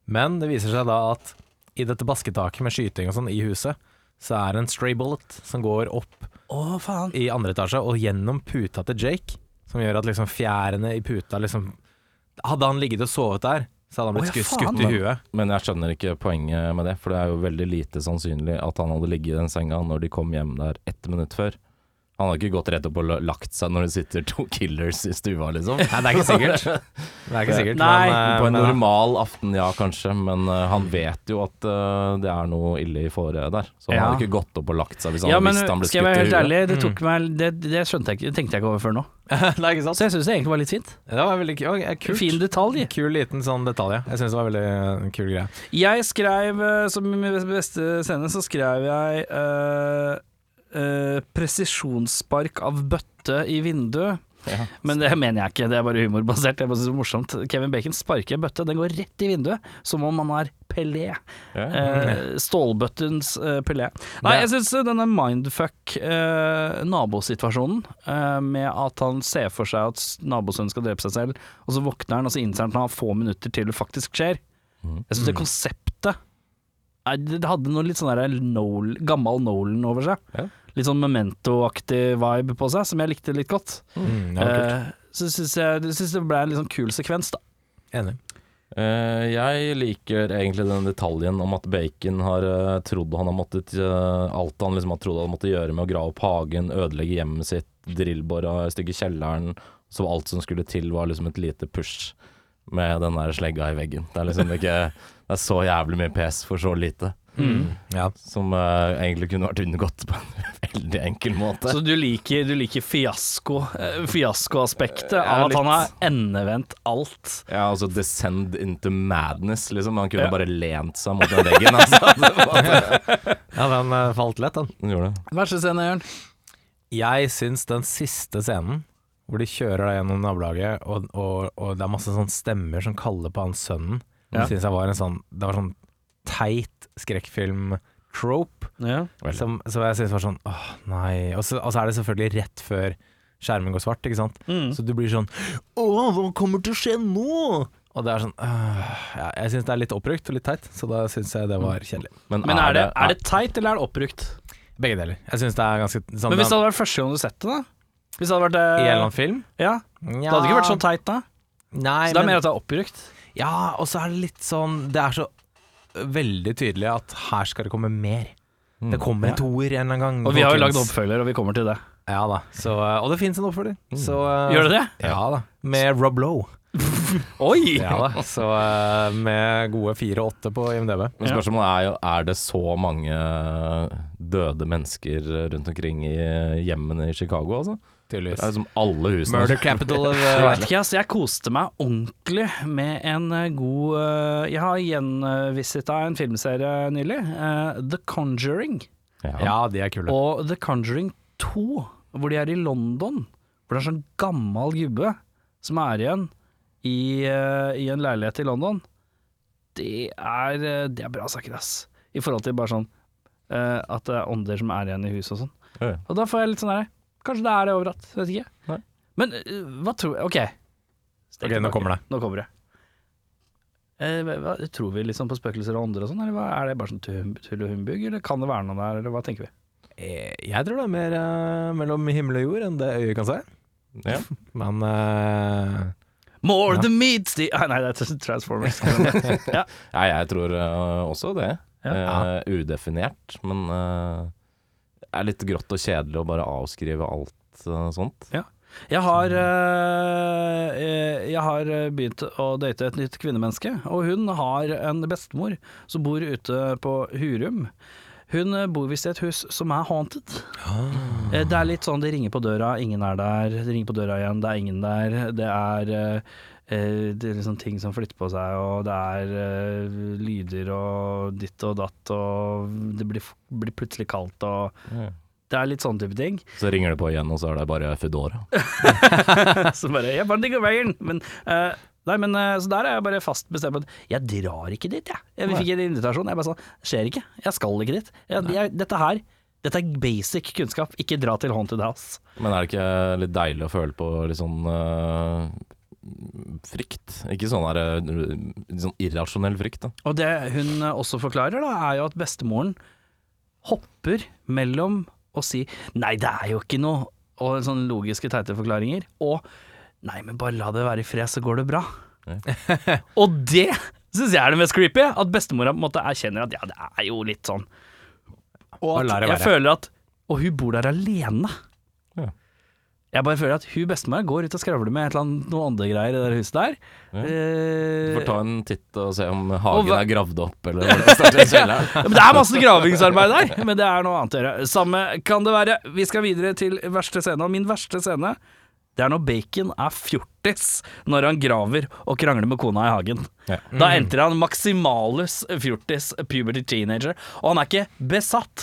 Men det viser seg da at i dette basketaket med skyting og sånn i huset, så er det en stray bullet som går opp Å, faen. i andre etasje og gjennom puta til Jake, som gjør at liksom fjærene i puta liksom Hadde han ligget og sovet der, så hadde han blitt Å, ja, skutt, faen. skutt i huet. Men jeg skjønner ikke poenget med det, for det er jo veldig lite sannsynlig at han hadde ligget i den senga når de kom hjem der ett minutt før. Han har ikke gått rett opp og lagt seg når det sitter to killers i stua, liksom. Nei, det er ikke sikkert. Det er ikke sikkert. Nei, men, eh, På en men- normal aften, ja kanskje, men uh, han vet jo at uh, det er noe ille i fore der. Så han Ja. hadde ikke gått opp og lagt seg hvis han Ja, men visst han ble skal jeg være helt ærlig, det, tok meg, det, det skjønte jeg ikke, det tenkte jeg ikke over før nå. Nei, ikke sant? Så jeg syns det egentlig var litt fint. Det var veldig ja, kult. Fin detalj. Kul liten sånn detalj, ja. Jeg syns det var veldig eh, kul greie. Jeg skrev, eh, som min beste scene, så skrev jeg eh, eh, presisjonsspark av bøtte i vinduet. Ja. Men det mener jeg ikke, det er bare humorbasert. Det er bare så morsomt. Kevin Bacon sparker en bøtte, den går rett i vinduet, som om han er Pelé. Ja. Eh, stålbøttens eh, Pelé. Nei, jeg syns denne mindfuck eh, nabosituasjonen, eh, med at han ser for seg at nabosønnen skal drepe seg selv, og så våkner han, og så innser han at han har få minutter til det faktisk skjer. Mhm. Jeg syns det konseptet Nei, Det hadde noe litt sånn der Nolan, gammel Nolan over seg. Ja. Litt sånn Memento-aktig vibe på seg, som jeg likte litt godt. Mm, ja, kult. Eh, så syns jeg, synes det ble en litt sånn kul sekvens, da. Enig. Uh, jeg liker egentlig den detaljen om at Bacon har uh, trodd han har måttet Alt han liksom har trodd han måtte gjøre med å grave opp hagen, ødelegge hjemmet sitt, drillbora stygge kjelleren. Så alt som skulle til var liksom et lite push med den der slegga i veggen. Det er liksom ikke Det er så jævlig mye pes for så lite. Ja. Som uh, egentlig kunne vært unngått på en veldig enkel måte. Så du liker, du liker fiasko, uh, fiaskoaspektet Ja, av at litt. han har endevendt alt. Ja, altså descend into madness, liksom. Han kunne Ja. bare lent seg mot den veggen. Altså. Ja, den eh, falt lett, den. den gjorde det. Verste scene, Jørn? Jeg syns den siste scenen, hvor de kjører deg gjennom nabolaget, og, og, og det er masse sånne stemmer som kaller på han sønnen, Ja. synes jeg var en sånn Det var sånn teit skrekkfilm-trope, Ja. som, som jeg syns var sånn åh, nei. Og så, og så er det selvfølgelig rett før skjermen går svart, ikke sant. Mm. Så du blir sånn Å, hva kommer til å skje nå? Og det er sånn øh, ja, Jeg syns det er litt oppbrukt og litt teit, så da syns jeg det var kjedelig. Men er det, er det teit, eller er det oppbrukt? Begge deler. Jeg syns det er ganske sånn Men hvis det hadde vært første gang du sett det, da? Hvis det hadde vært I eh, en eller annen film? Ja, det hadde ikke vært sånn teit da. Nei, Så det er men- mer at det er oppbrukt. Ja, og så er det litt sånn Det er så veldig tydelig at her skal det komme mer. Det kommer en toer en eller annen gang. Og vi har jo lagd folkens. oppfølger, og vi kommer til det. Ja da. Så, og det fins en oppfølger. Så, eh, Gjør det det? Ja da. Med Rob Lowe. Oi! Ja da. Så eh, med gode fire og åtte på IMDb. Men spørsmålet er jo Er det så mange døde mennesker rundt omkring i hjemmene i Chicago, altså? Det er liksom alle husene. Murder capital of Jeg eh, vet ikke, altså. Jeg koste meg ordentlig med en eh, god eh, Jeg har gjenvisita en filmserie nylig. The Conjuring. Ja. Ja, de er kule. Og The Conjuring 2, hvor de er i London. Hvor det er sånn gammel gubbe som er igjen i, i en leilighet i London. Det er, det er bra saker, ass. I forhold til bare sånn eh, at det er ånder som er igjen i huset og sånn. Ja. Og da får jeg litt sånn der Kanskje det er det overalt, vet ikke. Nei. Men uh, hva tror jeg Ok. Stek Ok, nå kommer det. Nå kommer det. Eh, hva, tror vi liksom på spøkelser og ånder og sånn, eller hva, er det bare sånn tull og humbug, eller kan det være noe der, eller hva tenker vi? Eh, Jeg tror det er mer eh, mellom himmel og jord enn det øyet kan se. Ja. Men eh, More Ja. the meats the ah, Nei, det er Transformers. ja, jeg tror uh, også det. Ja. Eh, udefinert, men eh, det er litt grått og kjedelig å bare avskrive alt uh, sånt. Jeg har, øh, jeg har begynt å date et nytt kvinnemenneske, og hun har en bestemor som bor ute på Hurum. Hun øh, bor visst i et hus som er haunted. Ah. Det er litt sånn det ringer på døra, ingen er der. Det ringer på døra igjen, det er ingen der. Det er eh, eh, det er liksom ting som flytter på seg, og det er eh, lyder og ditt og datt, og det blir, blir plutselig kaldt og mm. Det er litt sånn type ting. Så ringer det på igjen, og så er det bare Foodora. Så bare Jeg bare digger veien. Men, eh, nei, men eh, så der er jeg bare fast bestemt på at jeg drar ikke dit, jeg. Jeg fikk en invitasjon. Jeg bare sånn skjer ikke. Jeg skal ikke dit. Jeg, jeg, dette her dette er basic kunnskap. Ikke dra til Haunted House. Men er det ikke litt deilig å føle på litt sånn uh, frykt? Ikke sånn der, litt sånn irrasjonell frykt, da. Og det hun også forklarer, da, er jo at bestemoren hopper mellom å si 'nei, det er jo ikke noe', og sånne logiske, teite forklaringer, og 'nei, men bare la det være i fred, så går det bra'. og det syns jeg er det mest creepy, at bestemora på en måte erkjenner at ja, det er jo litt sånn. Og at jeg føler at Og hun bor der alene. Ja. Jeg bare føler at hun bestemora går ut og skravler med et eller annet, noen andre greier i det huset der. Ja. Eh, Du får ta en titt og se om hagen er gravd opp, eller hva det er. Ja, men det er masse gravingsarbeid der, men det er noe annet å gjøre. Samme kan det være. Vi skal videre til verste scene, og min verste scene det er når Bacon er fjortis når han graver og krangler med kona i hagen. Ja. Da entrer han maximalus fjortis puberty teenager, og han er ikke besatt.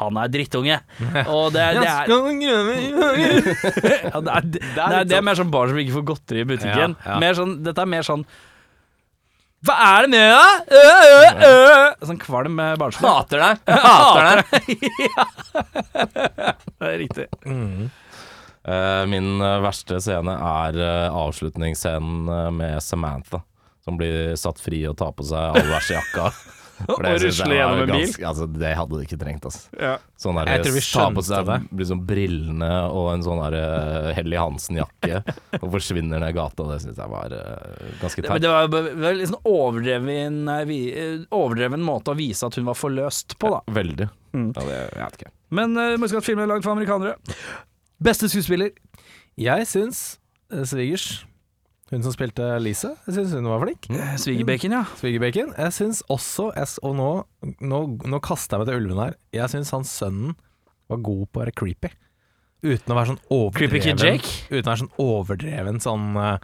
Han er drittunge. Og det, det er ja, det, er, det, er, det er mer sånn barn som ikke får godteri i butikken. Ja, ja. Mer sånn, dette er mer sånn Hva er det med deg? Øh, øh, øh. Sånn kvalm barnslig. Hater deg! Hater deg! Det er riktig. Eh, min eh, verste scene er uh, avslutningsscenen eh, med Samantha, som blir satt fri og tar på seg allværsjakka. For Og rusler rusle gjennom en bil. Altså, det hadde det ikke trengt, altså. Ja. Sånn der, Jeg tror vi skjønte seg det. liksom brillene og en sånn uh, eh, Helly Hansen-jakke og forsvinner ned gata. Det syns jeg var uh, ganske Men teit. det var det var sånn overdreven, eh, eh, overdreven måte å vise at hun var forløst på, da. Veldig. Mm. Ja, det, jeg vet ikke. Men uh, må huske at filmen er lagd for amerikanere. Beste skuespiller? Jeg syns eh, svigers, hun som spilte Lise, jeg syns hun var flink. Svigerbacon, ja. Svigerbacon. Jeg syns også jeg s- Og nå, nå, nå kaster jeg meg til ulven her. Jeg syns han sønnen var god på å være creepy. Uten å være sånn Creepy overdreven Kid Jake? Uten å være sånn overdreven sånn uh,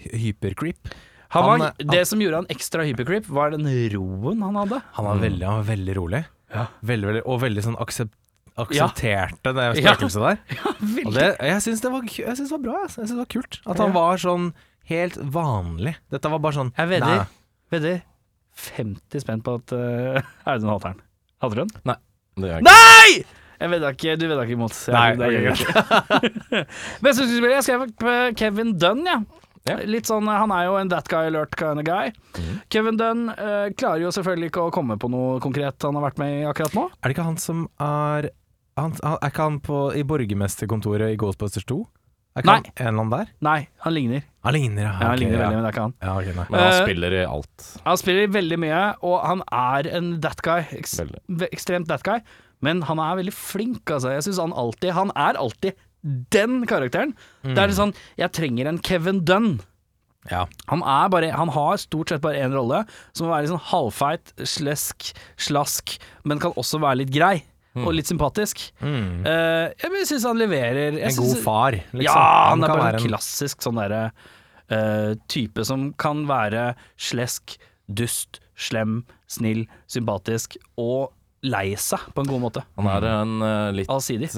hypercreep. Han var, Han, eh, det som gjorde han ekstra hypercreep, var den roen han hadde. Han var, veldig, han var veldig rolig. Ja. Veldig, veldig, og veldig sånn aksep, aksepterte det spøkelset der. Og det, jeg syns det, det var bra. Jeg synes det var kult. At han Ja. var sånn helt vanlig. Dette var bare sånn Jeg vedder, Nei. vedder 50 spent på at uh, Audun hater den. Hater du den? Det jeg ikke. Nei! Jeg vedda ikke, du vedda ikke imot. Jeg- Nei, det gjør jeg ikke. Beste skuespiller, jeg skrev på Kevin Dunn, ja. Ja. Litt sånn, Han er jo en that guy alert kind of guy. Kevin Dunn eh, klarer jo selvfølgelig ikke å komme på noe konkret han har vært med i akkurat nå. Er det ikke han som er han, han, Er ikke han på, i borgermesterkontoret i Ghostbusters 2? Er ikke Nei. han en eller annen der? Nei, han ligner. Han ligner, ja. Ja, han ok, ligner ja. veldig, men det er ikke han. Ja, okay. Men han Eh, spiller i alt. Han spiller veldig mye, og han er en that guy. Eks Veldig. ekstremt that guy. Men han er veldig flink, altså. Jeg syns han alltid Han er alltid den karakteren. Det er litt sånn Jeg trenger en Kevin Dunn. Ja. Han er bare Han har stort sett bare én rolle, som må være litt sånn halvfeit, slesk, slask, men kan også være litt grei. Og litt sympatisk. Mm. Uh, jeg syns han leverer En synes- god far, liksom. Ja, han er bare en klassisk sånn derre uh, type som kan være slesk, dust, slem, snill, sympatisk og lei seg på en god måte. Han er en uh, litt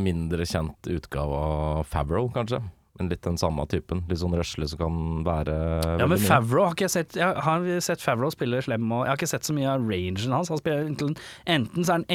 mindre kjent utgave av Favreau, kanskje. Men litt den samme typen. Litt sånn røsle som kan være Ja, men. Favreau har ikke sett Jeg har sett Favreau spille slem, og jeg har ikke sett så mye av rangen hans. Han spiller enten, enten så er han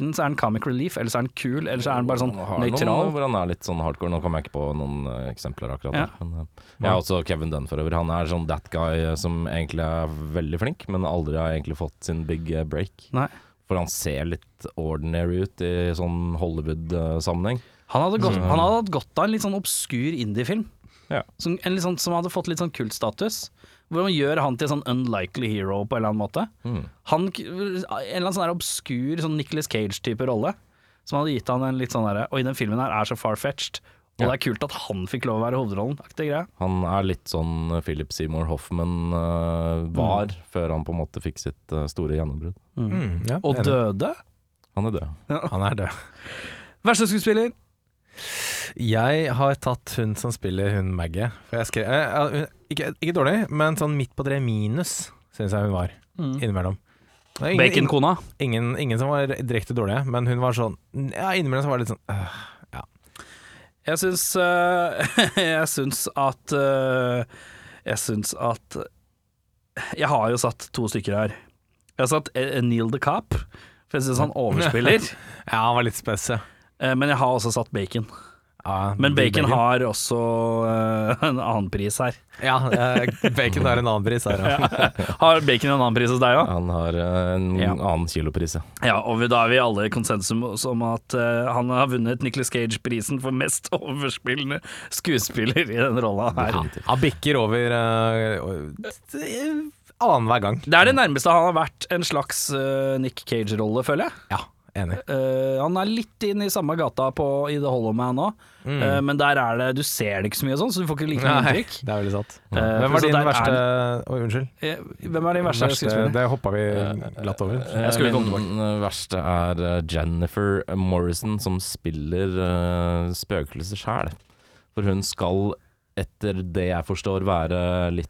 enten så er han comic relief, eller så er han kul, eller så er han bare sånn nøytral. hvor han er litt sånn hardcore. Nå kommer jeg ikke på noen uh, eksempler akkurat. Ja. Men, uh, jeg har også Kevin Dunn forover. Han er sånn that guy eh, som egentlig er veldig flink, men aldri har egentlig fått sin big break. Nei. For han ser litt ordinary ut i sånn Hollywood-sammenheng. Han hadde, gått, han hadde hatt godt av en litt sånn obskur indie-film. Ja. Som, sånn, som hadde fått litt sånn kultstatus. Hvor man gjør han til en sånn unlikely hero på en eller annen måte. Mm. Han, en eller annen sånn obskur sånn Nicholas Cage-type rolle. Som hadde gitt han en litt sånn derre Oi, den filmen her er så far-fetched. Og det er kult at han fikk lov å være hovedrollen. Han er litt sånn Philip Seymour Hoffman uh, var, Mm. før han på en måte fikk sitt uh, store gjennombrudd. Mm, ja, Og døde. Han er død. Han er død. Verste skuespiller? Jeg har tatt hun som spiller hun Maggie. For jeg skrev, eh, hun- ikke, ikke dårlig, men sånn midt på tre minus, syns jeg hun var. Innimellom. Er ingen- Baconkona. Ingen, ingen som var direkte dårlige, men hun var sånn Ja, innimellom så var det litt sånn øh, Jeg syns øh, Jeg syns at øh, Jeg syns at Jeg har jo satt to stykker her. Jeg har satt eh, Neil the Cop, for jeg syns han overspiller. Ja, han var litt spes, ja. Eh, Men jeg har også satt Bacon. ja. Men bacon, Bacon har også uh, en annen pris her. Ja, eh, Bacon har en annen pris her, ja. Har Bacon en annen pris hos deg òg? Han har en Ja. annen kilopris, ja. Ja, og da er vi alle i konsensus om at uh, han har vunnet Nicholas Cage-prisen for mest overspillende skuespiller i den rolla her. Han bikker over uh, annenhver gang. Det er det nærmeste han har vært en slags uh, Nick Cage-rolle, føler jeg. Ja, enig. Uh, han er litt inn i samme gata på, i The Hollow Man òg, uh, men der er det Du ser det ikke så mye sånn, så du får ikke like mye inntrykk. det er veldig sant. Uh, Hvem var din verste er- oh, unnskyld. Hvem er din verste, Verste, skuespiller? det hoppa vi glatt over. Jeg skulle komme Min eh, verste er Jennifer Morrison, som spiller uh, spøkelset sjæl. For hun skal, etter det jeg forstår, være litt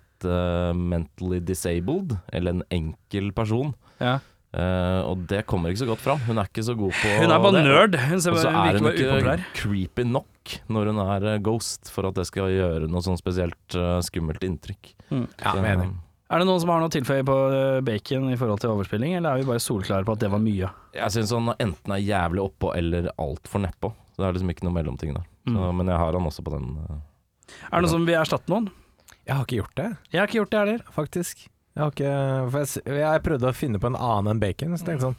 mentally disabled, eller en enkel person. Ja. Eh, og det kommer ikke så godt fram. Hun er ikke så god på Hun er bare det. nerd. Hun ser Og så bare er hun ikke upopulær. creepy nok når hun er eh, ghost, for at det skal gjøre noe sånn spesielt uh, skummelt inntrykk. Mm. Ja, Så, jeg er. Det noen som har noe å tilføye på Bacon i forhold til overspilling, eller er vi bare solklare på at det var mye? Jeg syns han enten er jævlig oppå eller altfor nedpå. Så det er liksom ikke noe mellomting der. Så, Mm. Men jeg har han også på den. Uh, Er det noen som vil erstatte noen? Jeg har ikke gjort det, Jeg har ikke gjort det heller. faktisk. Jeg har ikke For jeg, jeg prøvde å finne på en annen enn bacon, så tenkte jeg sånn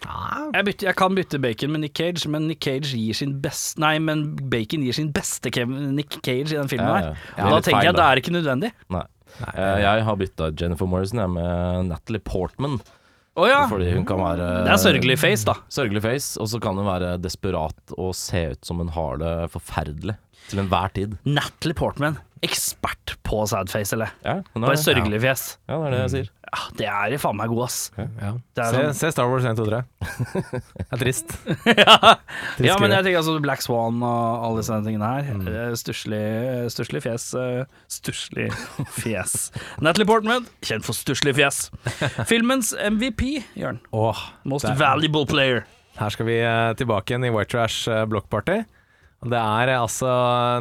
ja, Jeg, bytte, jeg kan bytte Bacon med Nick Cage, men Nick Cage gir sin best Nei, men Bacon gir sin beste Nick Cage i den filmen Ja, her. ja. Er da tenker feil, jeg at det er ikke nødvendig. Nei. Eh, jeg har bytta Jennifer Morrison jeg, med Natalie Portman. Oh, ja. Fordi hun kan være Det er sørgelig face, da. Sørgelig face, og så kan hun være desperat og se ut som hun har det forferdelig til enhver tid. Natalie Portman, ekspert på sadface, eller? Ja, er Bare det. sørgelig fjes. Ja, det er det jeg sier. Ja, det er faen meg god, ass. ja. Det er se, sånn- se Star Wars 1, 2, 3. Det er trist. ja. Trist ja, men jeg tenker altså Black Swan og alle disse tingene her. Mm. Eh, Stusslig stusslig fjes. eh, Stusslig fjes. Natalie Portman, kjent for stusslig fjes. Filmens MVP, Jørn. Oh, Most er- valuable player. Her skal vi eh, tilbake igjen i White Trash eh, Block Party. Det er eh, altså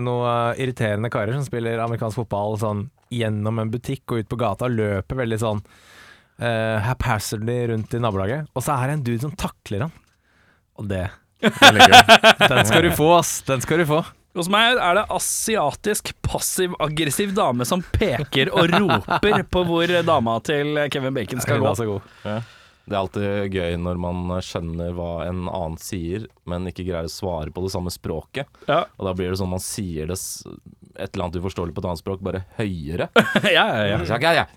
noen irriterende karer som spiller amerikansk fotball sånn gjennom en butikk og ut på gata og løper veldig sånn uh, haphazardly rundt i nabolaget. Og så er det en dude som takler han. Og det Den skal du få, ass. Den skal du få. Hos meg er det asiatisk passiv-aggressiv dame som peker og roper på hvor dama til Kevin Bacon skal gå. er så god. Det er alltid gøy når man skjønner hva en annen sier, men ikke greier å svare på det samme språket. Ja, Og da blir det sånn man sier det et eller annet uforståelig på et annet språk, bare høyere. ja, ja. ja.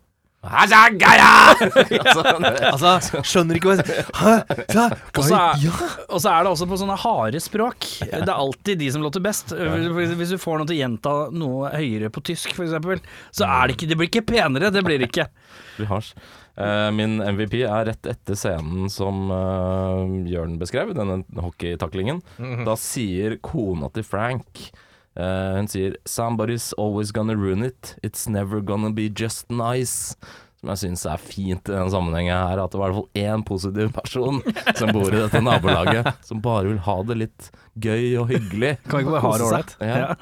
Altså, skjønner ikke hva jeg sier. Ja, Og så er, det også på sånne harde språk. Det er alltid de som låter best. Hvis du får noen til å gjenta noe høyere på tysk, f.eks., så er det ikke Det blir ikke penere. Det blir det ikke. blir hardt. Eh, min MVP er rett etter scenen som uh, Jørn beskrev, denne hockeytaklingen. Da sier kona til Frank uh, Hun sier 'Somebody's always gonna ruin it. It's never gonna be just nice'. Som jeg syns er fint i denne sammenhengen her, at det var i hvert fall én positiv person som bor i dette nabolaget, som bare vil ha det litt gøy og hyggelig. Kan vi ikke bare ha det ålreit? Ja.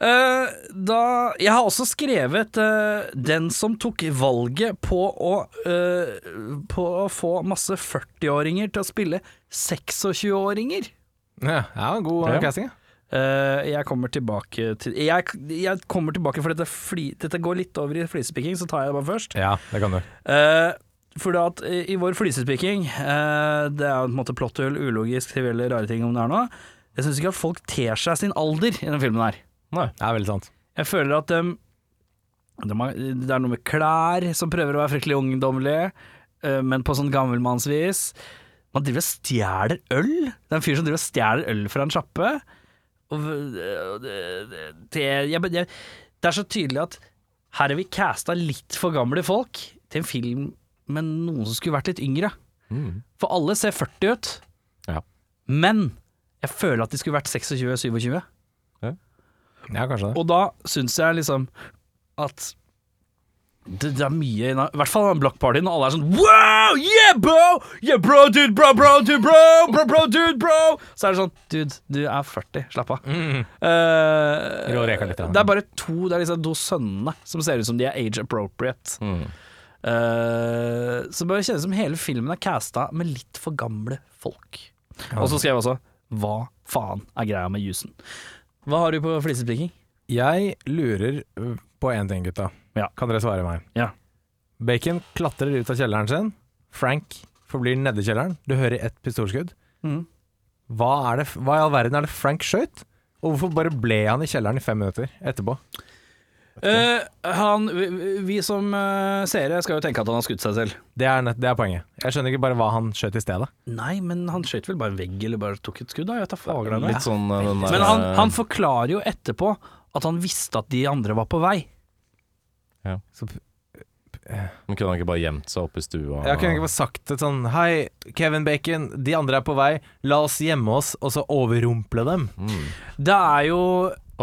Eh, da Jeg har også skrevet eh, 'Den som tok valget på å eh, På å få masse 40-åringer til å spille 26-åringer'. Ja, ja, god Ja. casting. ja. Eh, jeg kommer tilbake til Jeg, jeg kommer tilbake, for dette, fli, dette går litt over i flisepikking, så tar jeg det bare først. Ja, det kan du. Uh, for at i vår flisespikking, eh, det er på en måte plotthull, ulogisk, trivielle, rare ting om det er nå. Jeg syns ikke at folk ter seg sin alder i den filmen her. Nei. Det er veldig sant. Jeg føler at um, har- det er noe med klær som prøver å være fryktelig ungdommelige, uh, men på sånn gammelmannsvis. Man driver og stjeler øl. Det er en fyr som driver og stjeler øl fra en sjappe. Det, det, det, jeg, jeg, det er så tydelig at her er vi casta litt for gamle folk til en film med noen som skulle vært litt yngre. Mm. For alle ser 40 ut, Ja. men jeg føler at de skulle vært 26-27. Ja, kanskje det. Og da syns jeg liksom at det, det er mye I hvert fall den Block Party når alle er sånn Wow, yeah, bro! Yeah, bro, dude, bro, bro, dude, bro! Bro, bro, dude, bro! Så er det sånn Dude, du er 40. Slapp av. Mm. Uh, litt, ja. det er bare to Det er liksom to sønnene som ser ut som de er age appropriate. Mm. Uh, så det bare kjennes som hele filmen er casta med litt for gamle folk. Og så skrev jeg også Hva faen er greia med jusen? Hva har du på flisespikking? Jeg lurer uh, på én ting, gutta. Ja. Kan dere svare meg? Ja. Bacon klatrer ut av kjelleren sin. Frank forblir nedi kjelleren. Du hører ett pistolskudd. Mm. Hva, det, hva i all verden er det Frank skjøt? Og hvorfor bare ble han i kjelleren i fem minutter etterpå? Eh, han, vi, vi som uh, seere skal jo tenke at han har skutt seg selv. Det er, nett, det er poenget. Jeg skjønner ikke bare hva han skjøt i stedet. Nei, men han skjøt vel bare en vegg, eller bare tok et skudd, da. Jeg vet da faen. Litt sånn eh, den der Men han, han forklarer jo etterpå at han visste at de andre var på vei. Så, Men kunne han ikke bare gjemt seg oppe i stua? jeg kunne ikke bare sagt et sånn Hei, Kevin Bacon, de andre er på vei. La oss gjemme oss, og så overrumple dem. mm. Det er jo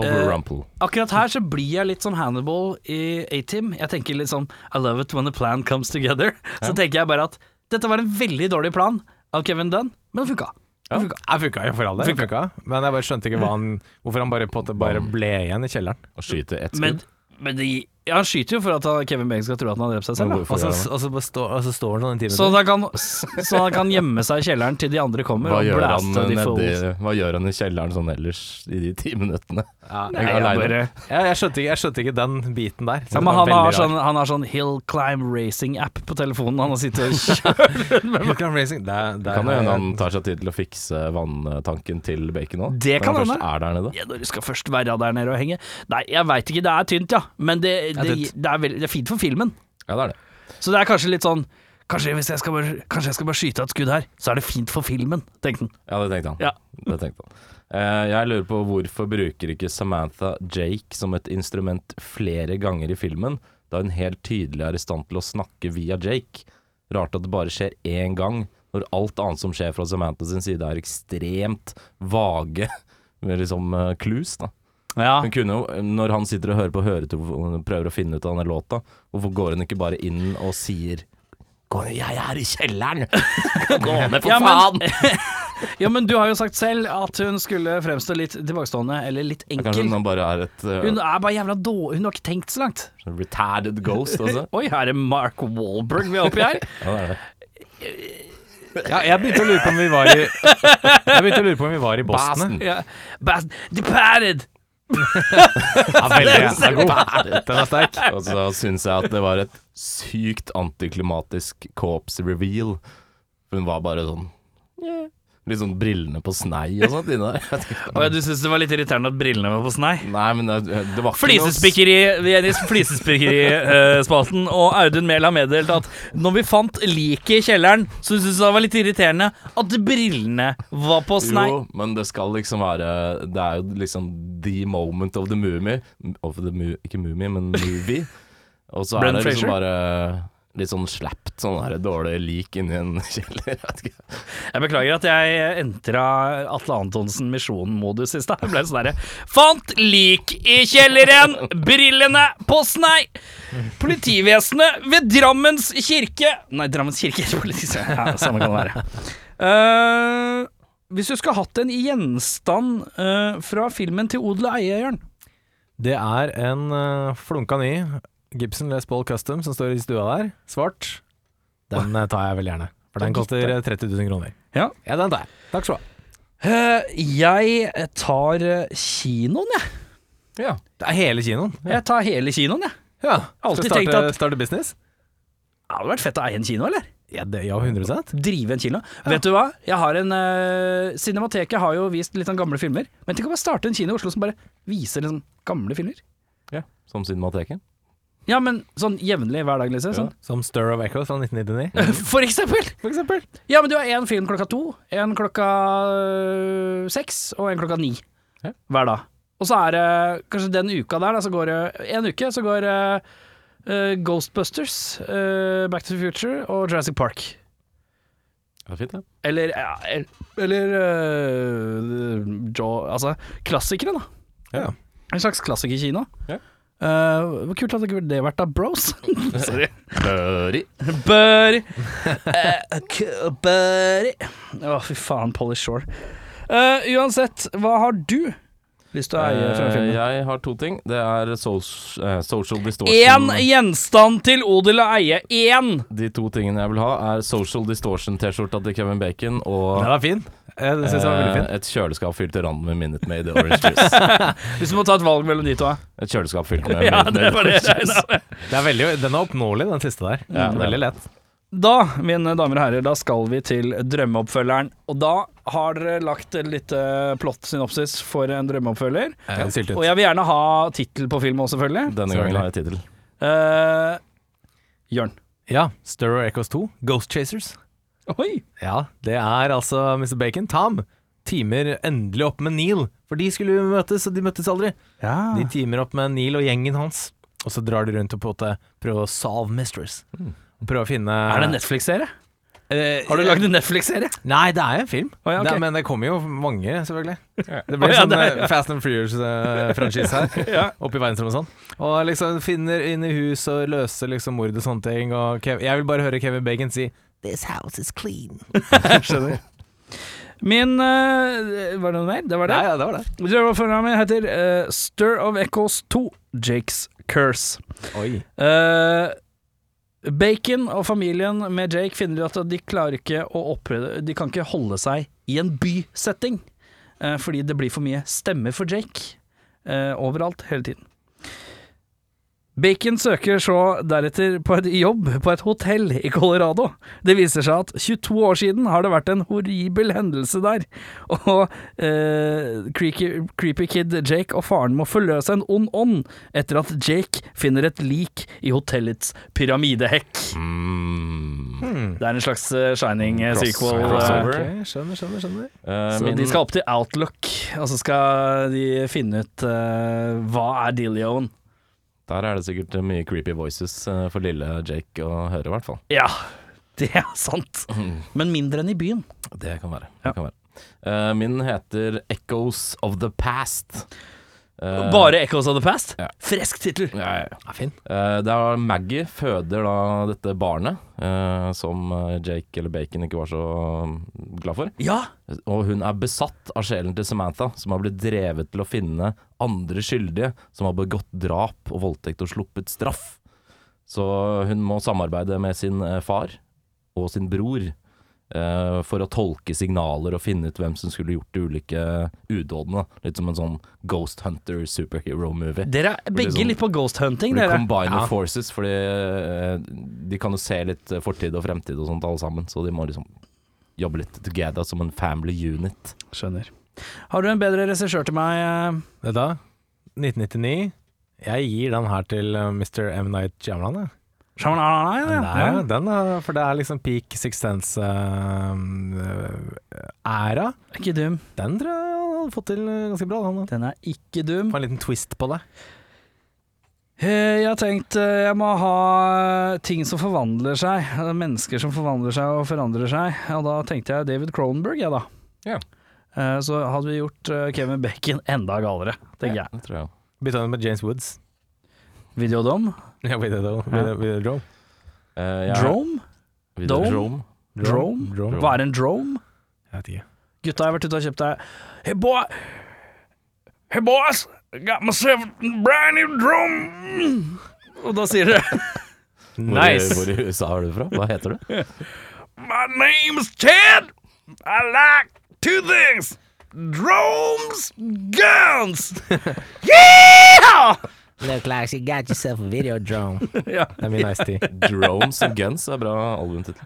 Overrumple. Akkurat her så blir jeg litt sånn Hannibal i A-Team. Jeg tenker litt sånn I love it when the plan comes together. Så tenker jeg bare at dette var en veldig dårlig plan av Kevin Dunn, men det funka. Det funka. Jeg funka jo for all del. Funka. Men jeg bare skjønte ikke han, hvorfor han bare, bare ble igjen i kjelleren. Og skyte ett Men, men det, ja, han skyter jo for at han- Kevin Bacon skal tro at han har drept seg selv. Da. Og så, og så, bare stå, og så står han sånn en time Så han, kan, så han kan gjemme seg i kjelleren til de andre kommer Hva og gjør, han blaste de nedi, fools. hva gjør han i kjelleren sånn ellers i de ti minuttene? Ja, Nei, Jeg er jeg alene. bare, jeg, jeg, skjønte ikke, jeg skjønte ikke den biten der. ja, men han, har sånn, han har sånn Hill Climb Racing-app på telefonen. Han har sittet og kjørt Hillclimb Racing der, der Kan det hende han tar seg tid til å fikse vanntanken til Bacon òg? Det kan Når han hende. først er der nede. ja, Når du skal først være der nede og henge Nei, jeg veit ikke. Det er tynt, ja. Men det, det, det, er, veldig, det er fint for filmen. Ja, det er det. Så det er kanskje litt sånn Kanskje hvis jeg skal bare, jeg skal bare skyte et skudd her, så er det fint for filmen, tenkte han. Ja, det tenkte han. Ja. Det tenkte han. Uh, jeg lurer på hvorfor bruker ikke Samantha Jake som et instrument flere ganger i filmen, da hun helt tydelig er i stand til å snakke via Jake. Rart at det bare skjer én gang, når alt annet som skjer fra Samantha sin side er ekstremt vage med liksom uh, clues, da. Ja. Hun kunne jo, når han sitter og hører på høretelefonen og prøver å finne ut av denne låta, hvorfor går hun ikke bare inn og sier Gå ned, jeg er i kjelleren! Gå ned, for Ja, men- faen! ja, men du har jo sagt selv at hun skulle fremstå litt tilbakestående, eller litt Kanskje enkel. hun bare er et uh, Hun er bare jævla dårlig. Hun har ikke tenkt så langt. retarded ghost altså. Oi, her er Mark Wahlberg vi er oppi her. Ja, det er det. Ja, jeg begynte å lure på om vi var i Jeg begynte å lure på om vi var i Boston. Boston. Yeah. Boston. Departed! Ja, veldig, den er god. Den er sterk. Og så syns jeg at det var et sykt antiklimatisk corpse reveal. Hun var bare sånn Litt sånn brillene på snei og sånt inni der. Å ja, du syns det var litt irriterende at brillene var på snei? Nei, men det, det var Flisespikkeri, vi er i flisespikkerispalten, og Audun Mehl har meddelt at når vi fant liket i kjelleren, så syntes det var litt irriterende at brillene var på snei. Jo, men det skal liksom være Det er jo liksom the moment of the movie. Of the mu ikke movie, men movie. Og så er det liksom bare litt sånn slapt, sånn der dårlig lik inni en kjeller. Jeg. Jeg beklager at jeg entra Atle Antonsen Misjon-modus i stad. Jeg ble sånn derre Fant lik i kjelleren! Brillene på snei! Politivesenet ved Drammens kirke Nei, Drammens kirke. Politiet- Ja, samme kan det være. Uh, hvis du skulle hatt en gjenstand uh, fra filmen til odel og eie, Jørn Det er en uh, flunka ny Gibson Les Paul Custom som står i stua der, svart. Den eh, tar jeg veldig gjerne. For den koster eh, 30 000 kroner. Ja. Ja, den tar jeg. Takk skal du ha. Uh, Jeg tar eh, kinoen, jeg. Ja. Det er hele kinoen. Jeg tar hele kinoen, jeg. Ja. Alltid tenkt starte, at- starte business? Det hadde vært fett å eie en kino, eller? Ja, det, ja 100% Drive en kino. Vet du hva? Jeg har en uh, Cinemateket har jo vist litt sånn gamle filmer. Men tenk om jeg starter en kino i Oslo som bare viser liksom gamle filmer. ja. Som Cinemateket. Ja, men sånn jevnlig hver dag, liksom. Sånn. Som Stir of Echoes fra 1999. For eksempel! For eksempel. Ja, men du har én film klokka to, en klokka øh, seks og en klokka ni. Ja. hver dag. Og så er det kanskje den uka der, da, så går det en uke, så går eh, Ghostbusters, uh, Back to the Future og Jurassic Park. Det er fint, det. Eller, ja, eller uh, Jaw Altså klassikere, da. Ja. En slags klassikerkino. Ja. Eh, hvor kult hadde ikke det vært da, bros? Sorry. Børi. Buddy. Uh, buddy. Å, fy faen, Polly Shore. Uh, uansett, hva har du lyst til å eie fra Eh, filmen? jeg har to ting. Det er social, eh, social distortion. Én gjenstand til odel å eie. Én! De to tingene jeg vil ha, er social distortion-T-skjorta til Kevin Bacon og Den er fin. Jeg synes jeg var veldig fin. eh, et kjøleskap fylt til randen med Minute Maid Orange Juice. Hvis du må ta et valg mellom de to. Et kjøleskap fylt med Ja, Minute Made Orange Juice. Det er veldig, den er oppnåelig, den siste der. Ja, det er veldig lett. Da, mine damer og herrer, da skal vi til drømmeoppfølgeren. Og da har dere lagt et lite plott-synopsis for en drømmeoppfølger. Ja, Og jeg vil gjerne ha tittel på film også, selvfølgelig. Denne gangen har jeg tittel. Uh, Jørn. Ja, Stir Echoes 2, Ghost Chasers. Oi! Ja, det er altså Mr. Bacon. Tam teamer endelig opp med Neil, for de skulle jo møtes, og de møttes aldri. Ja. De teamer opp med Neil og gjengen hans, og så drar de rundt og på en prøver å solve mysteries. Prøve å finne Er det en Netflix-serie? Eh, Har du lagd en Netflix-serie? Nei, det er en film. Oh, ja, okay. det, men det kommer jo mange, selvfølgelig. Det blir blir ja, sånn er- ja. Fast and Furious-franchise her. Ja. Oppe i verdensrommet og sånn. Og liksom finner inn i hus og løser liksom mord og sånne ting. Og Kev jeg vil bare høre Kevin Bacon si This house is clean. Skjønner. Min uh, Var det noe mer? Det var det. Ja, ja, det var det. Drømmeoppfølgeren min heter uh, Stir of Echoes 2, Jakes Curse. Oi. Uh, Bacon og familien med Jake finner at de klarer ikke å opprede De kan ikke holde seg i en bysetting, eh, fordi det blir for mye stemmer for Jake eh, overalt, hele tiden. Bacon søker så deretter på et jobb på et hotell i Colorado. Det viser seg at 22 år siden har det vært en horribel hendelse der, og eh, creepy, creepy kid Jake og faren må forløse en ond ånd etter at Jake finner et lik i hotellets pyramidehekk. Mm. Det er en slags shining Shining-sequel. Okay, skjønner, skjønner, skjønner. Uh, så min- de skal opp til Outlook, og så skal de finne ut uh, hva er dealioen. Der er det sikkert mye creepy voices eh, for lille Jake å høre, i hvert fall. Ja, det er sant. Men mindre enn i byen. Det kan være. Det kan være. Eh, min heter Echoes of the Past. Eh, Bare Echoes of the Past? ja. Fresk tittel. ja, ja, ja. Fin. Er Maggie føder da dette barnet, uh, som Jake eller Bacon ikke var så mm, glad for. Ja, Og hun er besatt av sjelen til Samantha, som har blitt drevet til å finne andre skyldige som har begått drap og voldtekt og sluppet straff. Så hun må samarbeide med sin far og sin bror for å tolke signaler og finne ut hvem som skulle gjort de ulike udådene. Litt som en sånn Ghost Hunter superhero-movie. dere er begge sånn- litt på ghost hunting, dere. combiner Ja. forces, fordi eh, de kan jo se litt eh, fortid og fremtid og sånt alle sammen, så de må liksom jobbe litt together som en family unit. Skjønner. Har du en bedre regissør til meg? Det da? 1999. Jeg gir den her til eh, Mr. M. Night Shyamalan. jeg. Shyamalan, ja. ja. den er, for det er liksom peak Six Sense-æra. Ikke dum. den tror jeg han hadde fått til eh, ganske bra. Han. Den er ikke dum. Få en liten twist på det. Eh, Jeg har tenkt eh, jeg må ha ting som forvandler seg. eh, Mennesker som forvandler seg og forandrer seg. Og da tenkte jeg David Cronenberg, jeg, da. Ja. Eh, Så hadde vi gjort eh, Kevin Bacon enda galere, tenker jeg. Jeg. Bytta den med James Woods. Videodom? Ja, Videodrome. Videodrome. Eh, jeg- Drome? Dome? drome. Drome? Drome. Hva er en drome? Jeg vet ikke. Gutta har vært ute og kjøpt deg Hey boy Hey boys Got myself a brand new drone Og da sier dere Hvor, Nice! hvor i USA er du fra? Hva heter du? My name is Ted I like two things Drones Guns Yeah Look like you got yourself a video drone. ja. That'd be nice tea. Drones and Guns er bra albumtittel.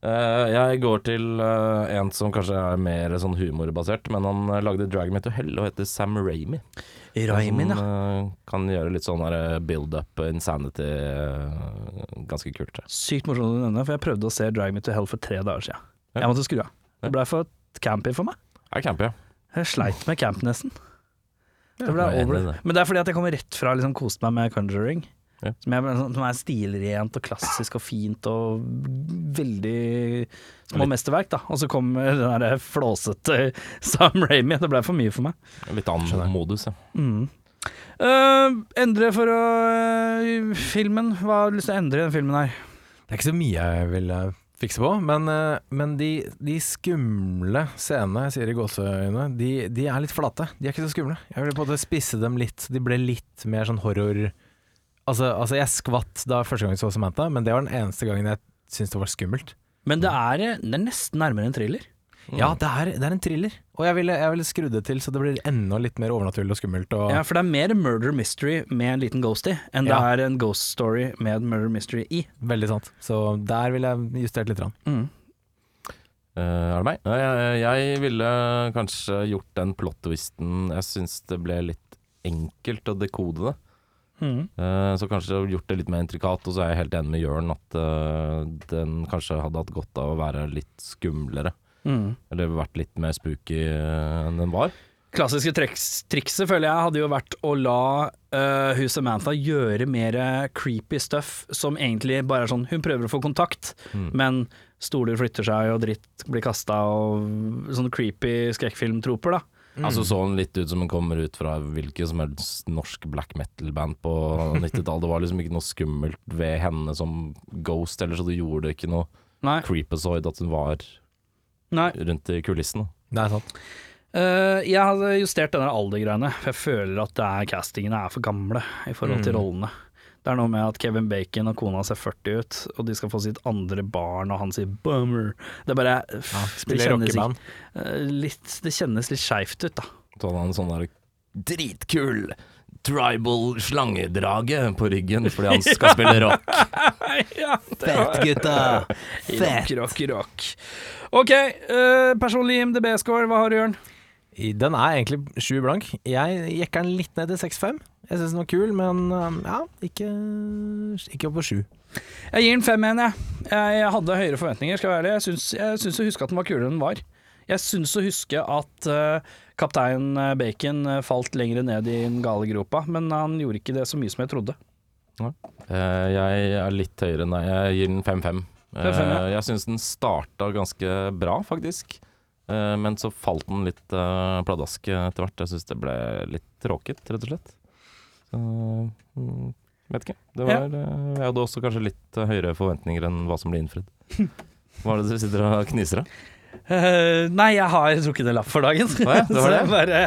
Eh, jeg går til uh, en som kanskje er mer sånn humorbasert, men han uh, lagde Dragon Me to Hell og heter Sam Raimi. Raimin, Som ja kan gjøre litt sånn der build-up, insanity Ganske kult. tror. Sykt morsomt å nevne For jeg prøvde å se Drag Me to Hell for tre dager siden Ja. Jeg måtte skru av Det ble for campy for meg Er campy, ja. Jeg sleit med camp nesten Det ble er over. Men det er fordi at jeg kommer rett fra liksom koste meg med Conjuring. Ja. Som, jeg, som er stilrent og klassisk og fint og veldig små mesterverk, da. Og så kommer den der flåsete Sam Ramy. Det ble for mye for meg. Litt annen modus, ja. Mm. Uh, endre for å uh, Filmen. Hva har du lyst til å endre i den filmen her? Det er ikke så mye jeg vil eh, fikse på, men, eh, men de, de skumle scenene, jeg sier i gåseøyne, de, de er litt flate. De er ikke så skumle. Jeg ville på en måte spisse dem litt. De ble litt mer sånn horror Altså, altså jeg skvatt da første gang jeg så Samantha, men det var den eneste gangen jeg syntes det var skummelt. Men det er, eh, det er nesten nærmere en thriller. Ja, det er, det er en thriller, og jeg ville, jeg ville skru det til så det blir enda litt mer overnaturlig og skummelt. Og, Ja, for det er mer murder mystery med en liten ghost i, enn det Ja. er en ghost story med en murder mystery i. Veldig sant. Så der ville jeg justert litt. Grann. Mm. Eh, er det meg? Jeg, jeg ville kanskje gjort den plot-twisten Jeg syns det ble litt enkelt å dekode det. Mm. Eh, så kanskje gjort det litt mer intrikat, og så er jeg helt enig med Jørn at eh, den kanskje hadde hatt godt av å være litt skumlere. Mm. Eller vært litt mer spooky eh, enn den var. Klassiske triks, trikset føler jeg hadde jo vært å la uh, hun Samantha gjøre mer creepy stuff som egentlig bare er sånn Hun prøver å få kontakt, Mm. men stoler flytter seg og dritt blir kasta og sånne creepy skrekkfilmtroper, da. Altså Så den litt ut som den kommer ut fra hvilket som helst norsk black metal-band på 90-tallet. Det var liksom ikke noe skummelt ved henne som ghost, eller så det gjorde ikke noe Nei. creepazoid at hun var Nei. rundt i kulissene. Det er sant. Uh, jeg hadde justert denne aldergreiene, for jeg føler at det er castingene er for gamle i forhold til Mm. rollene. Det er noe med at Kevin Bacon og kona ser 40 ut, og de skal få sitt andre barn, og han sier 'bummer'. Det er bare Ja, spiller rockeband. eh, litt, det kjennes litt skeivt ut, da. Så hadde han en sånn der dritkul tribal slangedrage på ryggen fordi han skal spille rock. ja, Fett, gutta! rock, rock, rock. Ok, uh, personlig IMDb-score, hva har du, Jørn? Den er egentlig sju blank. Jeg jekker den litt ned til 6-5. Jeg syns den var kul, men um, ja, ikke, ikke opp på sju. Jeg gir den fem mener jeg. Jeg hadde høyere forventninger, skal jeg være ærlig. Jeg syns, å huske at den var kulere enn den var. Jeg syns å huske at eh, kaptein eh, Bacon eh, falt lenger ned i den gale gropa, men han gjorde ikke det så mye som jeg trodde. Eh, jeg er litt høyere enn deg. Jeg gir den 5-5. Eh, 5-5, ja. jeg syns den starta ganske bra, faktisk. Men så falt den litt pladask etter hvert. Jeg syns det ble litt tråkete, rett og slett. Så mm, vet ikke. Det var, eh, jeg hadde også kanskje litt høyere forventninger enn hva som ble innfridd. Hva er det dere sitter og kniser av? Eh, nei, jeg har trukket en lapp for dagen. Oh ja, det var det. bare,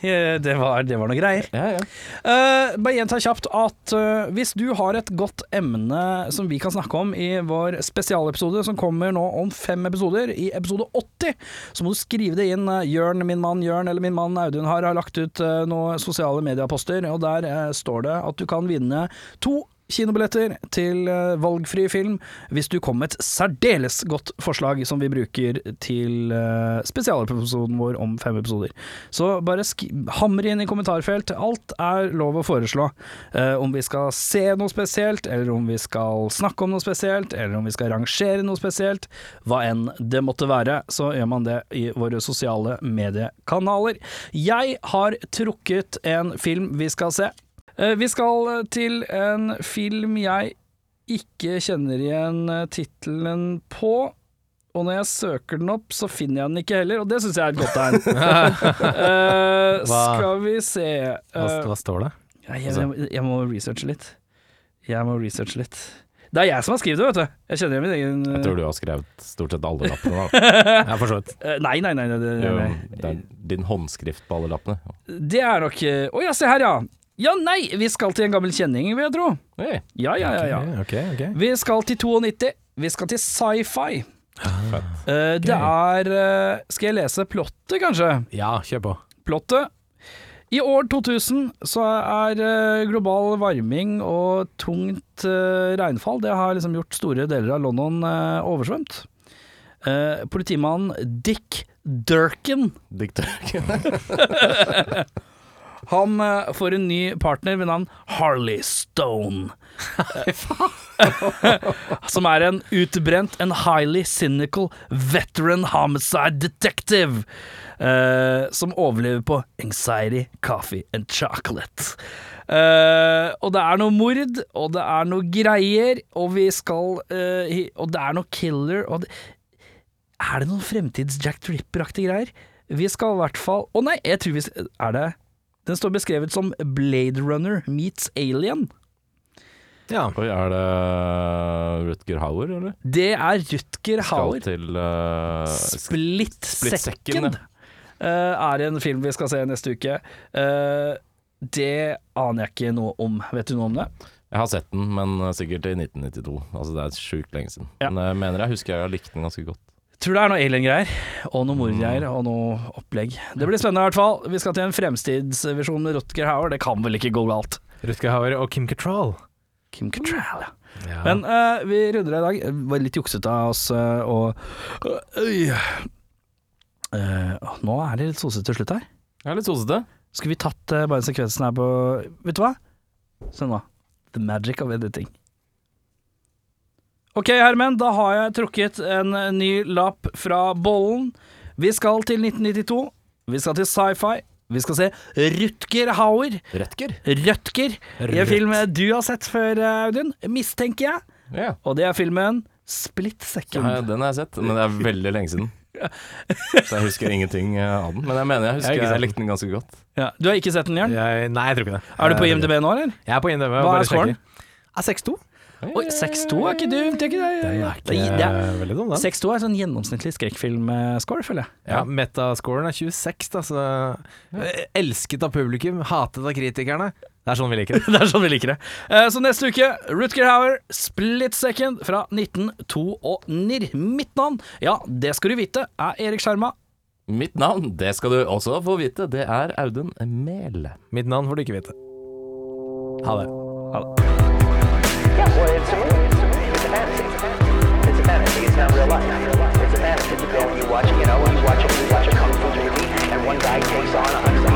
eh, det, var, det var noe greier. Ja, ja. Uh, bare gjenta kjapt at uh, hvis du har et godt emne som vi kan snakke om i vår spesialepisode som kommer nå om fem episoder, i episode 80, så må du skrive det inn. Jørn, min mann Jørn eller min mann Audun har, har lagt ut uh, noen sosiale medieposter, og der står det at du kan vinne to kinobilletter til eh, valgfri film hvis du kom med et særdeles godt forslag som vi bruker til uh, spesialepisoden vår om fem episoder. Så bare hamre inn i kommentarfelt. Alt er lov å foreslå. Eh, om vi skal se noe spesielt, eller om vi skal snakke om noe spesielt, eller om vi skal rangere noe spesielt. Hva enn det måtte være, så gjør man det i våre sosiale mediekanaler. Jeg har trukket en film vi skal se. Eh, Vi skal til en film jeg ikke kjenner igjen eh, tittelen på. Og når jeg søker den opp, så finner jeg den ikke heller, og det syns jeg er et godt tegn. uh, skal vi se eh, hva står det? jeg, jeg, jeg, jeg må researche litt. Jeg må researche litt. Det er jeg som har skrevet det, vet du. Jeg kjenner igjen min egen Jeg tror du har skrevet stort sett alle lappene. Da. Ja, for så vidt. Eh, Nei, nei, nei. nei, nei, Jo. Det er din håndskrift på alle lappene. Det er nok eh, oh, ja, se her, ja. Ja, nei, vi skal til en gammel kjenning, vil jeg tro. Hey, Ja, ja, ja. ja. Okay, okay, okay. Vi skal til 92. Vi skal til sci-fi. Ah, uh, det er uh, Skal jeg lese plottet, kanskje? Ja, kjør på. Plottet. I år 2000 så er uh, global varming og tungt regnfall Det har liksom gjort store deler av London oversvømt. Politimannen Dick Durkin Diktør. Han eh, får en ny partner ved navn Harley Stone. som er en utbrent and highly cynical veteran homicide detective. Uh, som overlever på anxiety, coffee and chocolate. Uh, og det er noe mord, og det er noe greier, og vi skal uh, Og det er noe killer, og det, Er det noen fremtids Jack Tripper-aktige greier? Vi skal i hvert fall Å nei, jeg tror vi Er det Den står beskrevet som Blade Runner meets Alien. Ja. Oi, er det Rutger Hauer, eller? Det er Rutger Skal Hauer. til uh, Split, Split Second Second, Uh, er en film vi skal se neste uke. Uh, det aner jeg ikke noe om. Vet du noe om det? Jeg har sett den, men sikkert i 1992. Altså Det er sjukt lenge siden. Ja. Men jeg mener jeg husker jeg har likt den ganske godt. Tror det er noe alien-greier, og noe mordgreier, og noe opplegg. Det blir spennende i hvert fall. Vi skal til en fremstidsvisjon med Rutger Hauer. Det kan vel ikke gå galt. Rutger Hauer og Kim Cattrall. Kim Cattrall, ja. Ja. Men uh, vi runder det i dag. Det var litt juksete av oss uh, uh. Eh, nå er det litt sosete til slutt her. Ja, litt sosete. Skulle vi tatt uh, bare sekvensen her på Vet du hva? Se nå. The magic of editing. Ok, Hermen, da har jeg trukket en ny lapp fra bollen. Vi skal til 1992. Vi skal til sci-fi. Vi skal se Rutger Hauer. Rødtger. Rødtger. I en film du har sett før, Audun, mistenker jeg. Ja. Og det er filmen Split Second. Ja, den har jeg sett, men det er veldig lenge siden. Så jeg husker ingenting eh, av den. Men jeg mener jeg husker jeg, jeg, likte den ganske godt. Ja, du har ikke sett den, Jørn? Jeg, nei, jeg tror ikke det. Er du på IMDb nå, eller? Jeg er på IMDb. Hva er scoren? sjekker. 6-2. Oi, 6-2 er ikke dumt. Det er ikke det. Den er ikke er- det er- veldig dum, den. 6-2 er sånn gjennomsnittlig skrekkfilmscore, føler jeg. Ja, Metascoren er 26, da, så ja. Elsket av publikum, hatet av kritikerne. Det er sånn vi liker det. det er sånn vi liker det. Eh, Så neste uke, Rutger Hauer, Split Second fra 1992. Mitt navn, ja, det skal du vite, er Erik Skjerma. Mitt navn, det skal du også få vite, det er Audun Mehl. Mitt navn får du ikke vite. Ha det. Yeah, Well, it's a movie. It's a fantasy. It's a fantasy. It's not real life. It's a fantasy. You go and you watch, you know, you watch a, you watch a kung fu movie, and one guy takes on a hundred.